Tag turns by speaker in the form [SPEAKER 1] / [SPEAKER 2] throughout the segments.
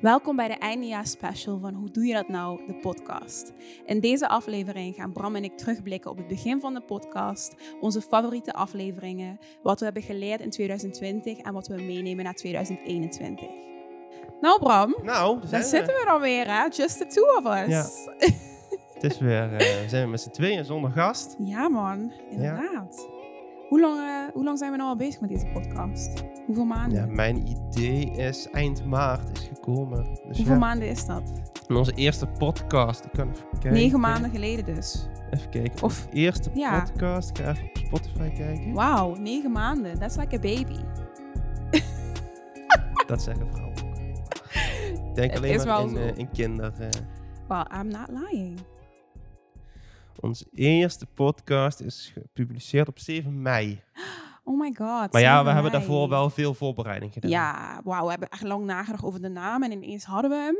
[SPEAKER 1] Welkom bij de eindejaars special van Hoe doe je dat nou, de podcast. In deze aflevering gaan Bram en ik terugblikken op het begin van de podcast, onze favoriete afleveringen, wat we hebben geleerd in 2020 en wat we meenemen naar 2021. Nou Bram,
[SPEAKER 2] Nou,
[SPEAKER 1] daar
[SPEAKER 2] we.
[SPEAKER 1] zitten we dan weer hè, just the two of us.
[SPEAKER 2] Ja. Het is weer, eh, we zijn met z'n tweeën zonder gast.
[SPEAKER 1] Ja, man, inderdaad. Hoe, lang, eh, hoe lang zijn we nou al bezig met deze podcast? Hoeveel maanden?
[SPEAKER 2] Ja, mijn idee is eind maart is gekomen. Dus
[SPEAKER 1] Hoeveel
[SPEAKER 2] ja,
[SPEAKER 1] maanden is dat?
[SPEAKER 2] in onze eerste podcast. Ik kan even kijken.
[SPEAKER 1] Negen maanden geleden dus.
[SPEAKER 2] Even kijken.
[SPEAKER 1] Of-
[SPEAKER 2] eerste
[SPEAKER 1] ja.
[SPEAKER 2] podcast. Ik ga even op Spotify kijken.
[SPEAKER 1] Wauw, negen maanden. That's like a baby.
[SPEAKER 2] Dat zeggen vrouwen ook. Ik denk alleen maar
[SPEAKER 1] wel
[SPEAKER 2] in, eh, in kinder. eh.
[SPEAKER 1] Well, I'm not lying.
[SPEAKER 2] Onze eerste podcast is gepubliceerd op 7 mei.
[SPEAKER 1] Oh my god.
[SPEAKER 2] Maar ja,
[SPEAKER 1] 7
[SPEAKER 2] we hebben daarvoor wel veel voorbereiding gedaan.
[SPEAKER 1] Ja, wauw. We hebben echt lang nagedacht over de naam en ineens hadden we hem.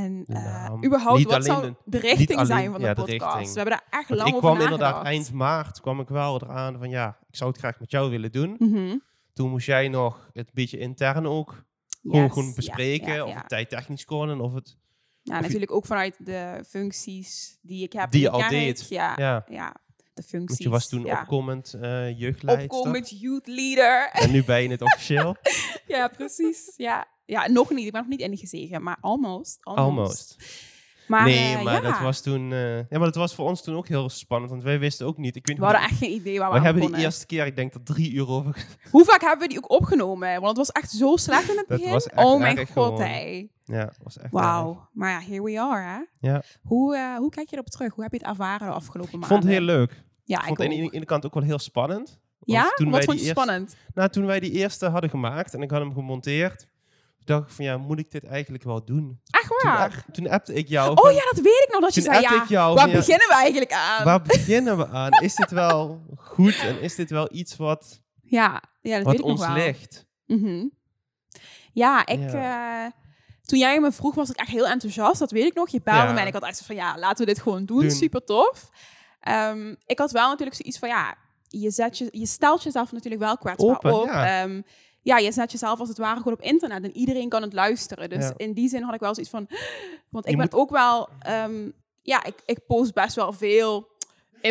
[SPEAKER 1] En eh, überhaupt,
[SPEAKER 2] Niet
[SPEAKER 1] wat zou
[SPEAKER 2] de-
[SPEAKER 1] de richting
[SPEAKER 2] alleen-
[SPEAKER 1] zijn van de
[SPEAKER 2] ja, de
[SPEAKER 1] podcast?
[SPEAKER 2] richting.
[SPEAKER 1] We hebben daar echt
[SPEAKER 2] Want
[SPEAKER 1] lang
[SPEAKER 2] ik
[SPEAKER 1] over
[SPEAKER 2] kwam
[SPEAKER 1] nagedacht.
[SPEAKER 2] inderdaad eind maart kwam ik wel eraan van ja, ik zou het graag met jou willen doen.
[SPEAKER 1] Mhm.
[SPEAKER 2] Toen moest jij nog het beetje intern ook
[SPEAKER 1] Yes,
[SPEAKER 2] gewoon bespreken.
[SPEAKER 1] ja,
[SPEAKER 2] Of het tijdtechnisch kon en of het...
[SPEAKER 1] Ja,
[SPEAKER 2] of je-
[SPEAKER 1] natuurlijk ook vanuit de functies die ik heb
[SPEAKER 2] Die je
[SPEAKER 1] de
[SPEAKER 2] al deed.
[SPEAKER 1] Ja, ja.
[SPEAKER 2] Ja,
[SPEAKER 1] de functies.
[SPEAKER 2] want je was toen
[SPEAKER 1] ja.
[SPEAKER 2] opkomend eh jeugdleidster.
[SPEAKER 1] Opkomend youth leader.
[SPEAKER 2] En nu ben je het officieel.
[SPEAKER 1] ja, precies. Ja. ja, nog niet. Ik ben nog niet ingezegen, maar almost. Almost.
[SPEAKER 2] Almost.
[SPEAKER 1] Maar,
[SPEAKER 2] nee,
[SPEAKER 1] eh,
[SPEAKER 2] maar
[SPEAKER 1] ja,
[SPEAKER 2] dat was toen... eh, ja, maar dat was voor ons toen ook heel spannend. Want wij wisten ook niet... Ik weet
[SPEAKER 1] we hadden echt geen idee waar we
[SPEAKER 2] we hebben die
[SPEAKER 1] begonnen.
[SPEAKER 2] eerste keer, ik denk dat drie uur over...
[SPEAKER 1] Hoe vaak hebben we die ook opgenomen? Want het was echt zo slecht in het
[SPEAKER 2] Dat
[SPEAKER 1] begin.
[SPEAKER 2] was echt
[SPEAKER 1] oh mijn god, hé.
[SPEAKER 2] Ja, was echt.
[SPEAKER 1] Wauw. Maar ja, here we are, hè?
[SPEAKER 2] Ja.
[SPEAKER 1] Hoe, eh, hoe kijk je erop terug? Hoe heb je het ervaren de afgelopen
[SPEAKER 2] Ik
[SPEAKER 1] maanden?
[SPEAKER 2] vond het heel leuk.
[SPEAKER 1] Ja,
[SPEAKER 2] ik vond
[SPEAKER 1] ik
[SPEAKER 2] het aan de ene kant ook wel heel spannend.
[SPEAKER 1] Ja?
[SPEAKER 2] toen
[SPEAKER 1] Wat vond je
[SPEAKER 2] eerste-
[SPEAKER 1] spannend?
[SPEAKER 2] Nou, toen wij die eerste hadden gemaakt en ik had hem gemonteerd, dacht ik van ja, moet ik dit eigenlijk wel doen?
[SPEAKER 1] Echt
[SPEAKER 2] Toen,
[SPEAKER 1] waar?
[SPEAKER 2] app- toen appte ik jou.
[SPEAKER 1] Oh
[SPEAKER 2] van,
[SPEAKER 1] ja, dat weet ik nog. Dat je zei, ja,
[SPEAKER 2] ik jou
[SPEAKER 1] waar
[SPEAKER 2] ja,
[SPEAKER 1] beginnen we eigenlijk aan?
[SPEAKER 2] Waar beginnen we aan? Is dit wel goed en is dit wel iets wat,
[SPEAKER 1] Ja, ja dat
[SPEAKER 2] wat
[SPEAKER 1] weet ik
[SPEAKER 2] ons
[SPEAKER 1] nog wel.
[SPEAKER 2] ligt?
[SPEAKER 1] Mhm. Ja, ik... eh, toen jij me vroeg, was ik echt heel enthousiast. Dat weet ik nog. Je belde
[SPEAKER 2] Ja.
[SPEAKER 1] me en ik had echt van, ja, laten we dit gewoon doen.
[SPEAKER 2] Doen.
[SPEAKER 1] Super tof. Ehm, ik had wel natuurlijk zoiets van, ja, je, zet je, je stelt jezelf natuurlijk wel kwetsbaar
[SPEAKER 2] Open,
[SPEAKER 1] op.
[SPEAKER 2] ja.
[SPEAKER 1] Ehm, ja, je zet jezelf als het ware gewoon op internet en iedereen kan het luisteren. Dus
[SPEAKER 2] Ja.
[SPEAKER 1] in die zin had ik wel zoiets van, want ik
[SPEAKER 2] Je
[SPEAKER 1] ben ook wel, ehm, ja, ik, ik post best wel veel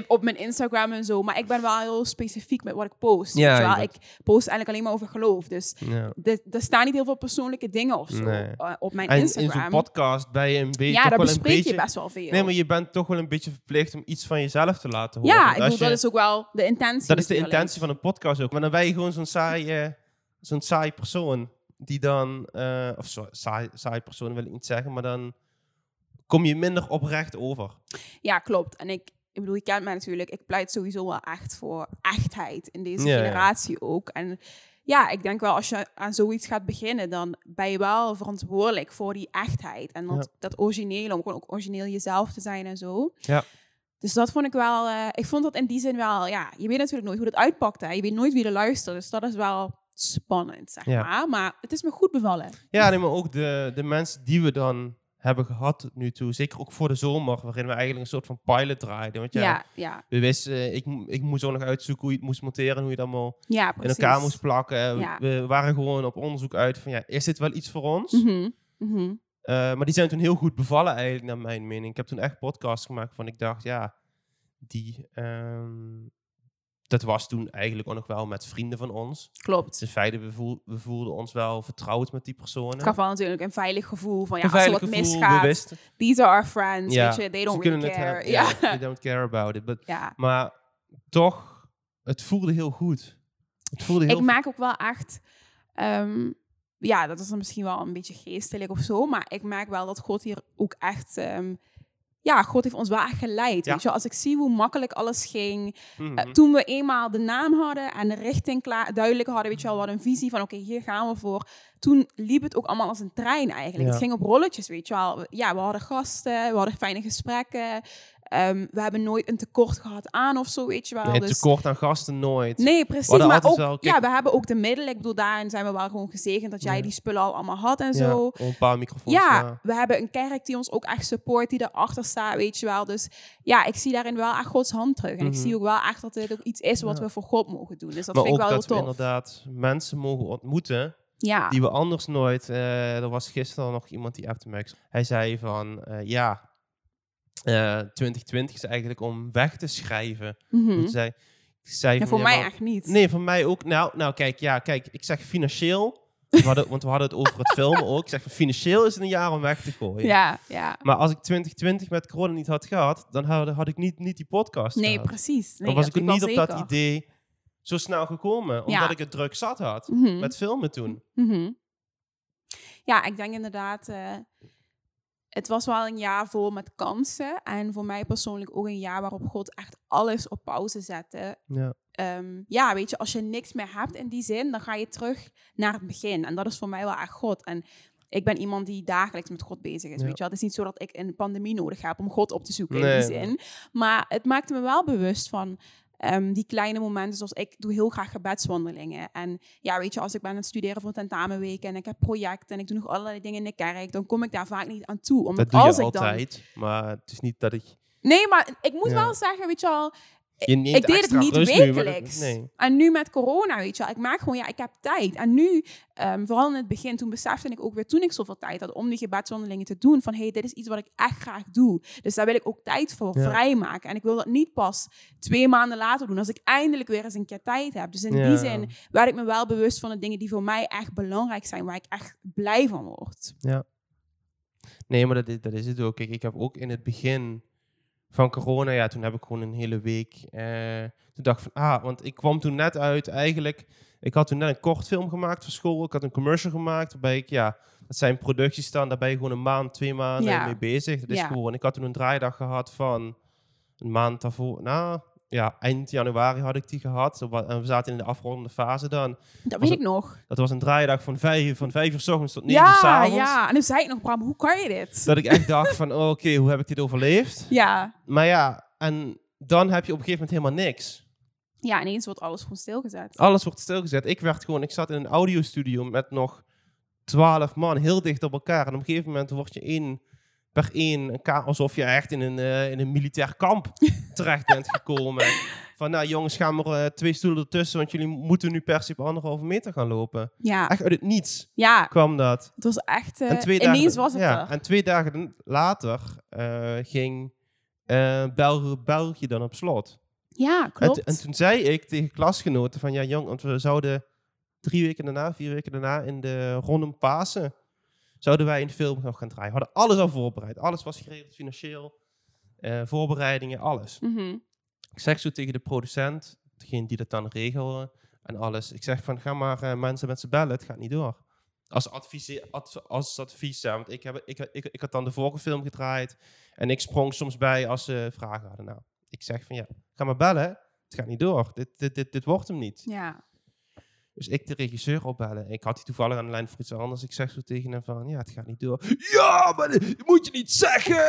[SPEAKER 1] op mijn Instagram en zo, maar ik ben wel heel specifiek met wat ik post.
[SPEAKER 2] Ja,
[SPEAKER 1] weet je
[SPEAKER 2] je
[SPEAKER 1] wel?
[SPEAKER 2] bent-
[SPEAKER 1] Ik post eigenlijk alleen maar over geloof. Dus
[SPEAKER 2] Ja.
[SPEAKER 1] er, staan niet heel veel persoonlijke dingen of zo
[SPEAKER 2] Nee.
[SPEAKER 1] eh, op mijn
[SPEAKER 2] En in
[SPEAKER 1] Instagram.
[SPEAKER 2] zo'n podcast ben je een beetje
[SPEAKER 1] ja,
[SPEAKER 2] toch
[SPEAKER 1] daar
[SPEAKER 2] wel een
[SPEAKER 1] bespreek
[SPEAKER 2] beetje...
[SPEAKER 1] je best wel veel.
[SPEAKER 2] Nee, maar je bent toch wel een beetje verplicht om iets van jezelf te laten horen.
[SPEAKER 1] ja, ik bedoel,
[SPEAKER 2] je-
[SPEAKER 1] dat is ook wel de intentie.
[SPEAKER 2] Dat is de intentie van een podcast ook. Maar dan ben je gewoon zo'n saai, zo'n saai persoon. Die dan, eh, of zo, saai, saai persoon wil ik niet zeggen, maar dan kom je minder oprecht over.
[SPEAKER 1] Ja, klopt. En ik, ik bedoel, je kent mij natuurlijk. Ik pleit sowieso wel echt voor echtheid in deze
[SPEAKER 2] Ja, ja.
[SPEAKER 1] generatie ook. En ja, ik denk wel als je aan zoiets gaat beginnen, dan ben je wel verantwoordelijk voor die echtheid. En dat, dat originele, om gewoon ook origineel jezelf te zijn en zo.
[SPEAKER 2] Ja.
[SPEAKER 1] Dus dat vond ik wel, eh, ik vond dat in die zin wel, ja, je weet natuurlijk nooit hoe dat uitpakt. Hè. Je weet nooit wie er luistert. Dus dat is wel spannend, zeg
[SPEAKER 2] Ja.
[SPEAKER 1] maar. Maar het is me goed bevallen.
[SPEAKER 2] Ja, nee, maar ook de, de mensen die we dan hebben gehad tot nu toe. Zeker ook voor de zomer, waarin we eigenlijk een soort van pilot draaiden. Want ja,
[SPEAKER 1] Ja, ja,
[SPEAKER 2] we wisten, eh, ik, ik moest ook nog uitzoeken hoe je het moest monteren. Hoe je het allemaal
[SPEAKER 1] ja,
[SPEAKER 2] in elkaar moest plakken.
[SPEAKER 1] Ja.
[SPEAKER 2] We waren gewoon op onderzoek uit van, ja, is dit wel iets voor ons?
[SPEAKER 1] Mhm, mhm.
[SPEAKER 2] Eh, maar die zijn toen heel goed bevallen eigenlijk, naar mijn mening. Ik heb toen echt podcasts gemaakt van ik dacht, ja, die... ehm, dat was toen eigenlijk ook nog wel met vrienden van ons.
[SPEAKER 1] Klopt.
[SPEAKER 2] Dus in feite, we, voel- we voelden ons wel vertrouwd met die personen.
[SPEAKER 1] Het gaf wel natuurlijk een veilig gevoel van ja, als er wat
[SPEAKER 2] gevoel,
[SPEAKER 1] misgaat, these are our friends,
[SPEAKER 2] Ja,
[SPEAKER 1] weet je, they
[SPEAKER 2] Ze
[SPEAKER 1] don't
[SPEAKER 2] kunnen
[SPEAKER 1] really
[SPEAKER 2] het
[SPEAKER 1] care.
[SPEAKER 2] hebben.
[SPEAKER 1] Ja.
[SPEAKER 2] They don't care about it. But,
[SPEAKER 1] ja.
[SPEAKER 2] maar toch, het voelde heel goed. Het voelde heel
[SPEAKER 1] Ik merk ook wel echt, ehm, ja, dat is dan misschien wel een beetje geestelijk of zo, maar ik merk wel dat God hier ook echt, ehm, ja, God heeft ons wel echt geleid.
[SPEAKER 2] Ja.
[SPEAKER 1] Weet je, als ik zie hoe makkelijk alles ging,
[SPEAKER 2] Mhm.
[SPEAKER 1] eh, toen we eenmaal de naam hadden en de richting klaar, duidelijk hadden, weet je wel, wat een visie van, oké, hier gaan we voor. Toen liep het ook allemaal als een trein eigenlijk.
[SPEAKER 2] Ja.
[SPEAKER 1] Het ging op rolletjes, weet je wel. We- Ja, we hadden gasten, we hadden fijne gesprekken. Ehm, we hebben nooit een tekort gehad aan of zo, weet je wel.
[SPEAKER 2] Nee,
[SPEAKER 1] dus,
[SPEAKER 2] tekort aan gasten nooit.
[SPEAKER 1] Nee, precies. Maar ook,
[SPEAKER 2] wel- kijk-
[SPEAKER 1] ja, we hebben ook de middelen. Ik bedoel, daarin zijn we wel gewoon gezegend dat jij
[SPEAKER 2] Ja.
[SPEAKER 1] die spullen al allemaal had en
[SPEAKER 2] Ja,
[SPEAKER 1] zo.
[SPEAKER 2] een paar microfoons.
[SPEAKER 1] Ja,
[SPEAKER 2] ja.
[SPEAKER 1] we hebben een kerk die ons ook echt support, die erachter staat, weet je wel. Dus ja, ik zie daarin wel echt Gods hand terug. En ik
[SPEAKER 2] Mhm.
[SPEAKER 1] zie ook wel echt dat dit ook iets is wat we voor God mogen doen. Dus dat
[SPEAKER 2] maar
[SPEAKER 1] vind ik wel
[SPEAKER 2] dat we
[SPEAKER 1] heel tof.
[SPEAKER 2] inderdaad mensen mogen ontmoeten
[SPEAKER 1] Ja.
[SPEAKER 2] die we anders nooit... eh, er was gisteren nog iemand die appte. Hij zei van, eh, ja, eh 2020 is eigenlijk om weg te schrijven. Toen zei,
[SPEAKER 1] Ja, voor mij echt niet.
[SPEAKER 2] Nee, voor mij ook. Nou, nou kijk, ja, kijk, ik zeg financieel. We hadden, want we hadden het over het filmen ook. Ik zeg van financieel is het een jaar om weg te gooien.
[SPEAKER 1] Ja, ja.
[SPEAKER 2] Maar als ik 2020 met corona niet had gehad, dan had, had ik niet, niet die podcast
[SPEAKER 1] Nee,
[SPEAKER 2] gehad.
[SPEAKER 1] precies. Nee,
[SPEAKER 2] dan was ik ook niet op dat idee zo snel gekomen. Omdat
[SPEAKER 1] Ja.
[SPEAKER 2] ik het druk zat had.
[SPEAKER 1] Mhm.
[SPEAKER 2] Met filmen toen.
[SPEAKER 1] Mhm. Ja, ik denk inderdaad, eh, het was wel een jaar vol met kansen. En voor mij persoonlijk ook een jaar waarop God echt alles op pauze zette.
[SPEAKER 2] Ja.
[SPEAKER 1] Ehm, ja, weet je, als je niks meer hebt in die zin, dan ga je terug naar het begin. En dat is voor mij wel echt God. En ik ben iemand die dagelijks met God bezig is.
[SPEAKER 2] Ja.
[SPEAKER 1] Weet je wel? Het is niet zo dat ik een pandemie nodig heb om God op te zoeken in die zin. Maar het maakte me wel bewust van ehm, die kleine momenten. Zoals ik doe heel graag gebedswandelingen. En ja, weet je, als ik ben aan het studeren voor tentamenweken en ik heb projecten en ik doe nog allerlei dingen in de kerk, dan kom ik daar vaak niet aan toe. Omdat
[SPEAKER 2] Dat doe
[SPEAKER 1] als
[SPEAKER 2] je
[SPEAKER 1] ik dan.
[SPEAKER 2] altijd. Maar het is niet dat ik...
[SPEAKER 1] Nee, maar ik moet
[SPEAKER 2] Ja.
[SPEAKER 1] wel zeggen, weet je wel,
[SPEAKER 2] Je neemt
[SPEAKER 1] ik deed het niet
[SPEAKER 2] nu,
[SPEAKER 1] wekelijks.
[SPEAKER 2] nee.
[SPEAKER 1] En nu met corona, weet je wel, ik maak gewoon, ja, ik heb tijd. En nu, ehm, vooral in het begin, toen besefte ik ook weer, toen ik zoveel tijd had om die gebedswandelingen te doen, van hé, hey, dit is iets wat ik echt graag doe. Dus daar wil ik ook tijd voor
[SPEAKER 2] Ja.
[SPEAKER 1] vrijmaken. En ik wil dat niet pas twee maanden later doen, als ik eindelijk weer eens een keer tijd heb. Dus in die
[SPEAKER 2] Ja.
[SPEAKER 1] zin werd ik me wel bewust van de dingen die voor mij echt belangrijk zijn, waar ik echt blij van word.
[SPEAKER 2] Nee, maar dat is, dat is het ook. Kijk, ik heb ook in het begin van corona, ja, toen heb ik gewoon een hele week. eh, toen dacht van, ah, want ik kwam toen net uit eigenlijk. Ik had toen net een kort film gemaakt voor school. Ik had een commercial gemaakt waarbij ik, ja, dat zijn producties staan. Daar ben je gewoon een maand, twee maanden
[SPEAKER 1] Ja.
[SPEAKER 2] mee bezig. Dat is
[SPEAKER 1] Ja.
[SPEAKER 2] gewoon. Ik had toen een draaidag gehad van een maand daarvoor. Nou, ja, eind januari had ik die gehad. En we zaten in de afrondende fase dan.
[SPEAKER 1] Dat weet ik nog.
[SPEAKER 2] Dat was een draaidag van vijf, van vijf uur s ochtends tot negen uur s
[SPEAKER 1] Ja,
[SPEAKER 2] avonds.
[SPEAKER 1] ja. En toen zei ik nog, Bram, hoe kan je dit?
[SPEAKER 2] Dat ik echt dacht van, oh, oké, hoe heb ik dit overleefd?
[SPEAKER 1] Ja.
[SPEAKER 2] Maar ja, en dan heb je op een gegeven moment helemaal niks.
[SPEAKER 1] Ja, ineens wordt alles gewoon stilgezet.
[SPEAKER 2] Alles wordt stilgezet. Ik werd gewoon, ik zat in een audiostudio met nog twaalf man, heel dicht op elkaar. En op een gegeven moment word je één per één, alsof je echt in een, eh, in een militair kamp terecht bent gekomen. Van, nou jongens, gaan er eh, twee stoelen ertussen, want jullie moeten nu per se op anderhalve meter gaan lopen.
[SPEAKER 1] Ja,
[SPEAKER 2] Echt uit het niets
[SPEAKER 1] ja
[SPEAKER 2] kwam dat.
[SPEAKER 1] het was echt... eh,
[SPEAKER 2] En twee
[SPEAKER 1] ineens
[SPEAKER 2] dagen,
[SPEAKER 1] was het
[SPEAKER 2] ja,
[SPEAKER 1] er.
[SPEAKER 2] En twee dagen later eh, ging eh Bel België dan op slot.
[SPEAKER 1] Ja, klopt.
[SPEAKER 2] en toen zei ik tegen klasgenoten van ja jong, want we zouden drie weken daarna, vier weken daarna in de rondom Pasen, zouden wij een film nog gaan draaien. We hadden alles al voorbereid. Alles was geregeld financieel, eh, voorbereidingen, alles.
[SPEAKER 1] Mhm.
[SPEAKER 2] Ik zeg zo tegen de producent, degene die dat dan regelde en alles. Ik zeg van ga maar eh, mensen met z'n bellen, het gaat niet door. Als advies, ad- als advies, ja, want ik, heb, ik, ik, ik had dan de vorige film gedraaid en ik sprong soms bij als ze vragen hadden. Nou, ik zeg van ja, ga maar bellen, het gaat niet door. Dit, dit, dit, dit wordt hem niet.
[SPEAKER 1] Ja.
[SPEAKER 2] Dus ik de regisseur opbellen. Ik had die toevallig aan de lijn voor iets anders. Ik zeg zo tegen hem van, ja, het gaat niet door. Ja, maar dat moet je niet zeggen!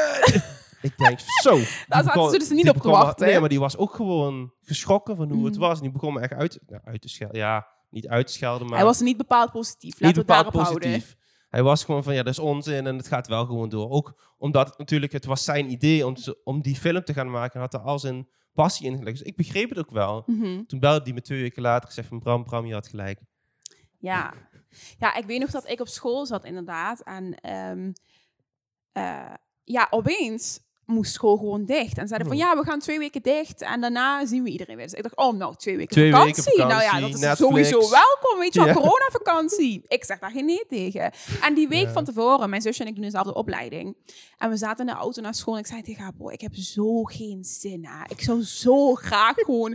[SPEAKER 2] ik denk, zo.
[SPEAKER 1] Daar zaten ze dus niet op te wachten.
[SPEAKER 2] Nee, maar die was ook gewoon geschrokken van hoe het
[SPEAKER 1] Mhm.
[SPEAKER 2] was. En die begon me echt uit, nou, uit te schelden. Ja, niet uit te schelden, maar
[SPEAKER 1] Hij was niet bepaald positief.
[SPEAKER 2] niet
[SPEAKER 1] we
[SPEAKER 2] bepaald
[SPEAKER 1] daarop houden.
[SPEAKER 2] positief. Hij was gewoon van, ja, dat is onzin en het gaat wel gewoon door. Ook omdat het natuurlijk, het was zijn idee om, om die film te gaan maken. En had er al zijn passie in gelegd. Dus ik begreep het ook wel.
[SPEAKER 1] Mhm.
[SPEAKER 2] Toen belde hij me twee weken later. gezegd van, Bram, Bram, je had gelijk.
[SPEAKER 1] Ja. ja, ik weet nog dat ik op school zat inderdaad. En ehm, eh, ja, opeens moest school gewoon dicht. En zeiden van
[SPEAKER 2] Oh.
[SPEAKER 1] ja, we gaan twee weken dicht. En daarna zien we iedereen weer. Dus ik dacht, oh nou, twee weken,
[SPEAKER 2] Twee
[SPEAKER 1] vakantie.
[SPEAKER 2] weken
[SPEAKER 1] Nou ja, dat is
[SPEAKER 2] Netflix.
[SPEAKER 1] sowieso welkom. Weet je wel,
[SPEAKER 2] Ja.
[SPEAKER 1] coronavakantie. Ik zeg daar geen nee tegen. En die week
[SPEAKER 2] Ja.
[SPEAKER 1] van tevoren, mijn zusje en ik doen dezelfde opleiding. En we zaten in de auto naar school. En ik zei tegen haar, boy, ik heb zo geen zin. Hè. Ik zou zo graag gewoon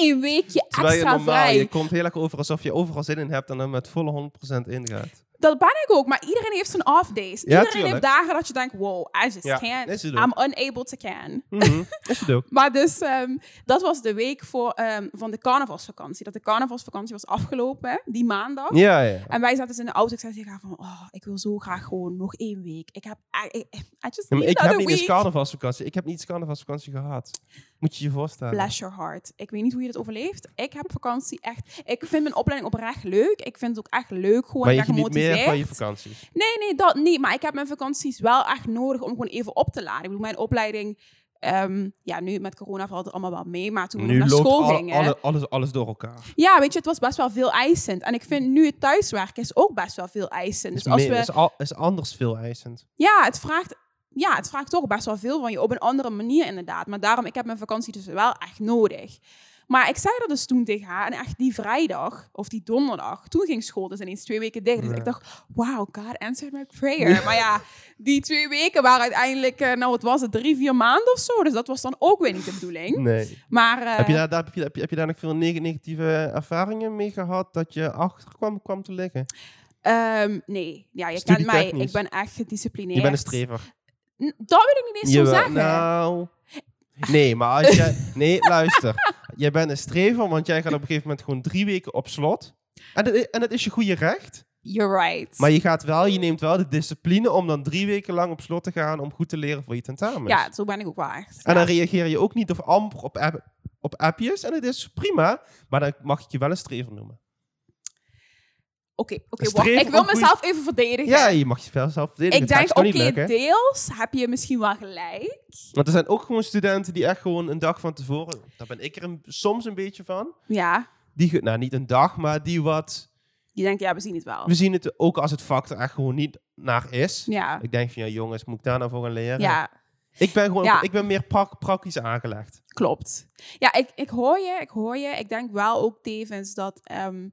[SPEAKER 1] één weekje
[SPEAKER 2] Terwijl je
[SPEAKER 1] extra
[SPEAKER 2] normaal,
[SPEAKER 1] vrij.
[SPEAKER 2] je komt heel erg over alsof je overal zin in hebt en dan met volle 100% ingaat.
[SPEAKER 1] Dat ben ik ook, maar iedereen heeft zijn off days.
[SPEAKER 2] Ja,
[SPEAKER 1] iedereen
[SPEAKER 2] tuurlijk.
[SPEAKER 1] heeft dagen dat je denkt, wow, I just
[SPEAKER 2] Ja,
[SPEAKER 1] can't. I'm unable to can.
[SPEAKER 2] Mhm, Is het ook.
[SPEAKER 1] Maar dus, ehm, dat was de week voor, ehm, van de carnavalsvakantie. Dat de carnavalsvakantie was afgelopen, die maandag.
[SPEAKER 2] Ja, ja.
[SPEAKER 1] En wij zaten dus in de auto. Ik zei tegen haar van, oh, ik wil zo graag gewoon nog één week. Ik heb, I, I, I just
[SPEAKER 2] Ja, maar
[SPEAKER 1] need
[SPEAKER 2] ik heb niet eens
[SPEAKER 1] week.
[SPEAKER 2] carnavalsvakantie. Ik heb niet eens carnavalsvakantie gehad. Moet je je voorstellen.
[SPEAKER 1] Bless your heart. Ik weet niet hoe je dat overleeft. Ik heb vakantie echt... Ik vind mijn opleiding oprecht leuk. Ik vind het ook echt leuk gewoon.
[SPEAKER 2] maar je
[SPEAKER 1] ik ben
[SPEAKER 2] geniet meer van je vakanties.
[SPEAKER 1] Nee, nee, dat niet. Maar ik heb mijn vakanties wel echt nodig om gewoon even op te laden. Ik bedoel, mijn opleiding Ehm, ja, nu met corona valt het allemaal wel mee, maar toen we
[SPEAKER 2] Nu
[SPEAKER 1] naar school gingen...
[SPEAKER 2] alle- alles, alles door elkaar.
[SPEAKER 1] Ja, weet je, het was best wel veel eisend. En ik vind nu het thuiswerken is ook best wel veel eisend.
[SPEAKER 2] Is,
[SPEAKER 1] Dus als we...
[SPEAKER 2] is, al, is anders veel eisend.
[SPEAKER 1] Ja, het vraagt, ja, het vraagt toch best wel veel van je op een andere manier inderdaad. Maar daarom, ik heb mijn vakantie dus wel echt nodig. Maar ik zei dat dus toen tegen haar. En echt die vrijdag, of die donderdag, toen ging school dus ineens twee weken dicht. Dus
[SPEAKER 2] Ja.
[SPEAKER 1] ik dacht, wow, God answered my prayer. Maar ja, die twee weken waren uiteindelijk, eh, nou wat was het, drie, vier maanden of zo. Dus dat was dan ook weer niet de bedoeling.
[SPEAKER 2] Nee.
[SPEAKER 1] Maar eh,
[SPEAKER 2] heb, je daar, daar, heb, je, heb, je, heb je daar nog veel neg- negatieve ervaringen mee gehad dat je achter kwam, kwam te liggen?
[SPEAKER 1] ehm, nee, ja, je kent mij. Ik ben echt gedisciplineerd.
[SPEAKER 2] Je bent een strever.
[SPEAKER 1] Dat wil ik niet eens zo zeggen.
[SPEAKER 2] Nou. Nee, maar als jij. Nee, luister. Jij bent een strever, want jij gaat op een gegeven moment gewoon drie weken op slot. En dat, en dat is je goede recht.
[SPEAKER 1] You're right.
[SPEAKER 2] Maar je gaat wel, je neemt wel de discipline om dan drie weken lang op slot te gaan om goed te leren voor je tentamen.
[SPEAKER 1] ja, zo ben ik ook wel echt.
[SPEAKER 2] En dan reageer je ook niet of amper op, app, op appjes. En het is prima, maar dan mag ik je wel een strever noemen.
[SPEAKER 1] Oké, oké, wacht. Ik wil
[SPEAKER 2] goeie-
[SPEAKER 1] mezelf even verdedigen.
[SPEAKER 2] Ja, je mag je wel zelf verdedigen.
[SPEAKER 1] ik denk, oké,
[SPEAKER 2] lukken.
[SPEAKER 1] deels heb je misschien wel gelijk.
[SPEAKER 2] Want er zijn ook gewoon studenten die echt gewoon een dag van tevoren... Daar ben ik er een- soms een beetje van.
[SPEAKER 1] Ja,
[SPEAKER 2] Die, nou, niet een dag, maar die wat...
[SPEAKER 1] die denkt, ja, we zien het wel.
[SPEAKER 2] We zien het ook als het vak er echt gewoon niet naar is.
[SPEAKER 1] Ja,
[SPEAKER 2] Ik denk van, ja jongens, moet ik daar nou voor gaan leren?
[SPEAKER 1] ja,
[SPEAKER 2] Ik ben gewoon,
[SPEAKER 1] Ja.
[SPEAKER 2] ik ben meer prak- praktisch aangelegd.
[SPEAKER 1] klopt. Ja, ik, ik hoor je, ik hoor je. Ik denk wel ook tevens dat... ehm,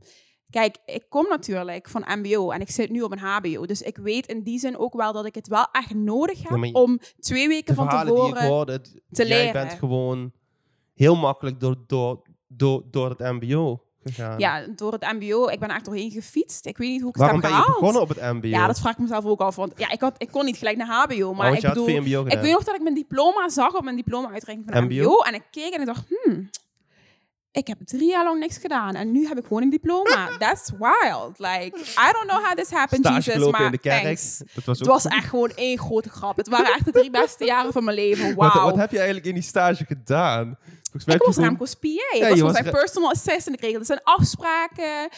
[SPEAKER 1] kijk, ik kom natuurlijk van mbo en ik zit nu op een hbo. Dus ik weet in die zin ook wel dat ik het wel echt nodig heb
[SPEAKER 2] Ja, je-
[SPEAKER 1] om twee weken van
[SPEAKER 2] verhalen die ik
[SPEAKER 1] tevoren...
[SPEAKER 2] hoorde, het-
[SPEAKER 1] te
[SPEAKER 2] jij
[SPEAKER 1] leren.
[SPEAKER 2] bent gewoon heel makkelijk door, door, door, door het mbo gegaan.
[SPEAKER 1] Ja, door het mbo. Ik ben echt doorheen gefietst. Ik weet niet hoe ik
[SPEAKER 2] Waarom
[SPEAKER 1] het
[SPEAKER 2] ben
[SPEAKER 1] heb
[SPEAKER 2] je
[SPEAKER 1] gehaald.
[SPEAKER 2] begonnen op het mbo?
[SPEAKER 1] Ja, dat vraag ik mezelf ook af. Want ja, ik, had, ik kon niet gelijk naar HBO.
[SPEAKER 2] Oh,
[SPEAKER 1] Maar
[SPEAKER 2] want
[SPEAKER 1] ik
[SPEAKER 2] je had
[SPEAKER 1] bedoel, ik weet nog dat ik mijn diploma zag op mijn diploma-uitreiking van
[SPEAKER 2] MBO?
[SPEAKER 1] MBO. En ik keek en ik dacht, hmm, ik heb drie jaar lang niks gedaan. En nu heb ik gewoon een diploma. That's wild. Like, I don't know how this happened,
[SPEAKER 2] Stage
[SPEAKER 1] Jesus. Maar
[SPEAKER 2] in de kerk.
[SPEAKER 1] thanks.
[SPEAKER 2] Dat was
[SPEAKER 1] Het
[SPEAKER 2] ook
[SPEAKER 1] was
[SPEAKER 2] goed.
[SPEAKER 1] echt gewoon één grote grap. Het waren echt de drie beste jaren van mijn leven.
[SPEAKER 2] Wat,
[SPEAKER 1] Wauw.
[SPEAKER 2] wat heb je eigenlijk in die stage gedaan? Volgens mij
[SPEAKER 1] Ik was Remco's PA.
[SPEAKER 2] Ja,
[SPEAKER 1] ik was
[SPEAKER 2] was
[SPEAKER 1] zijn
[SPEAKER 2] re-
[SPEAKER 1] personal assistant. Ik regelde zijn afspraken.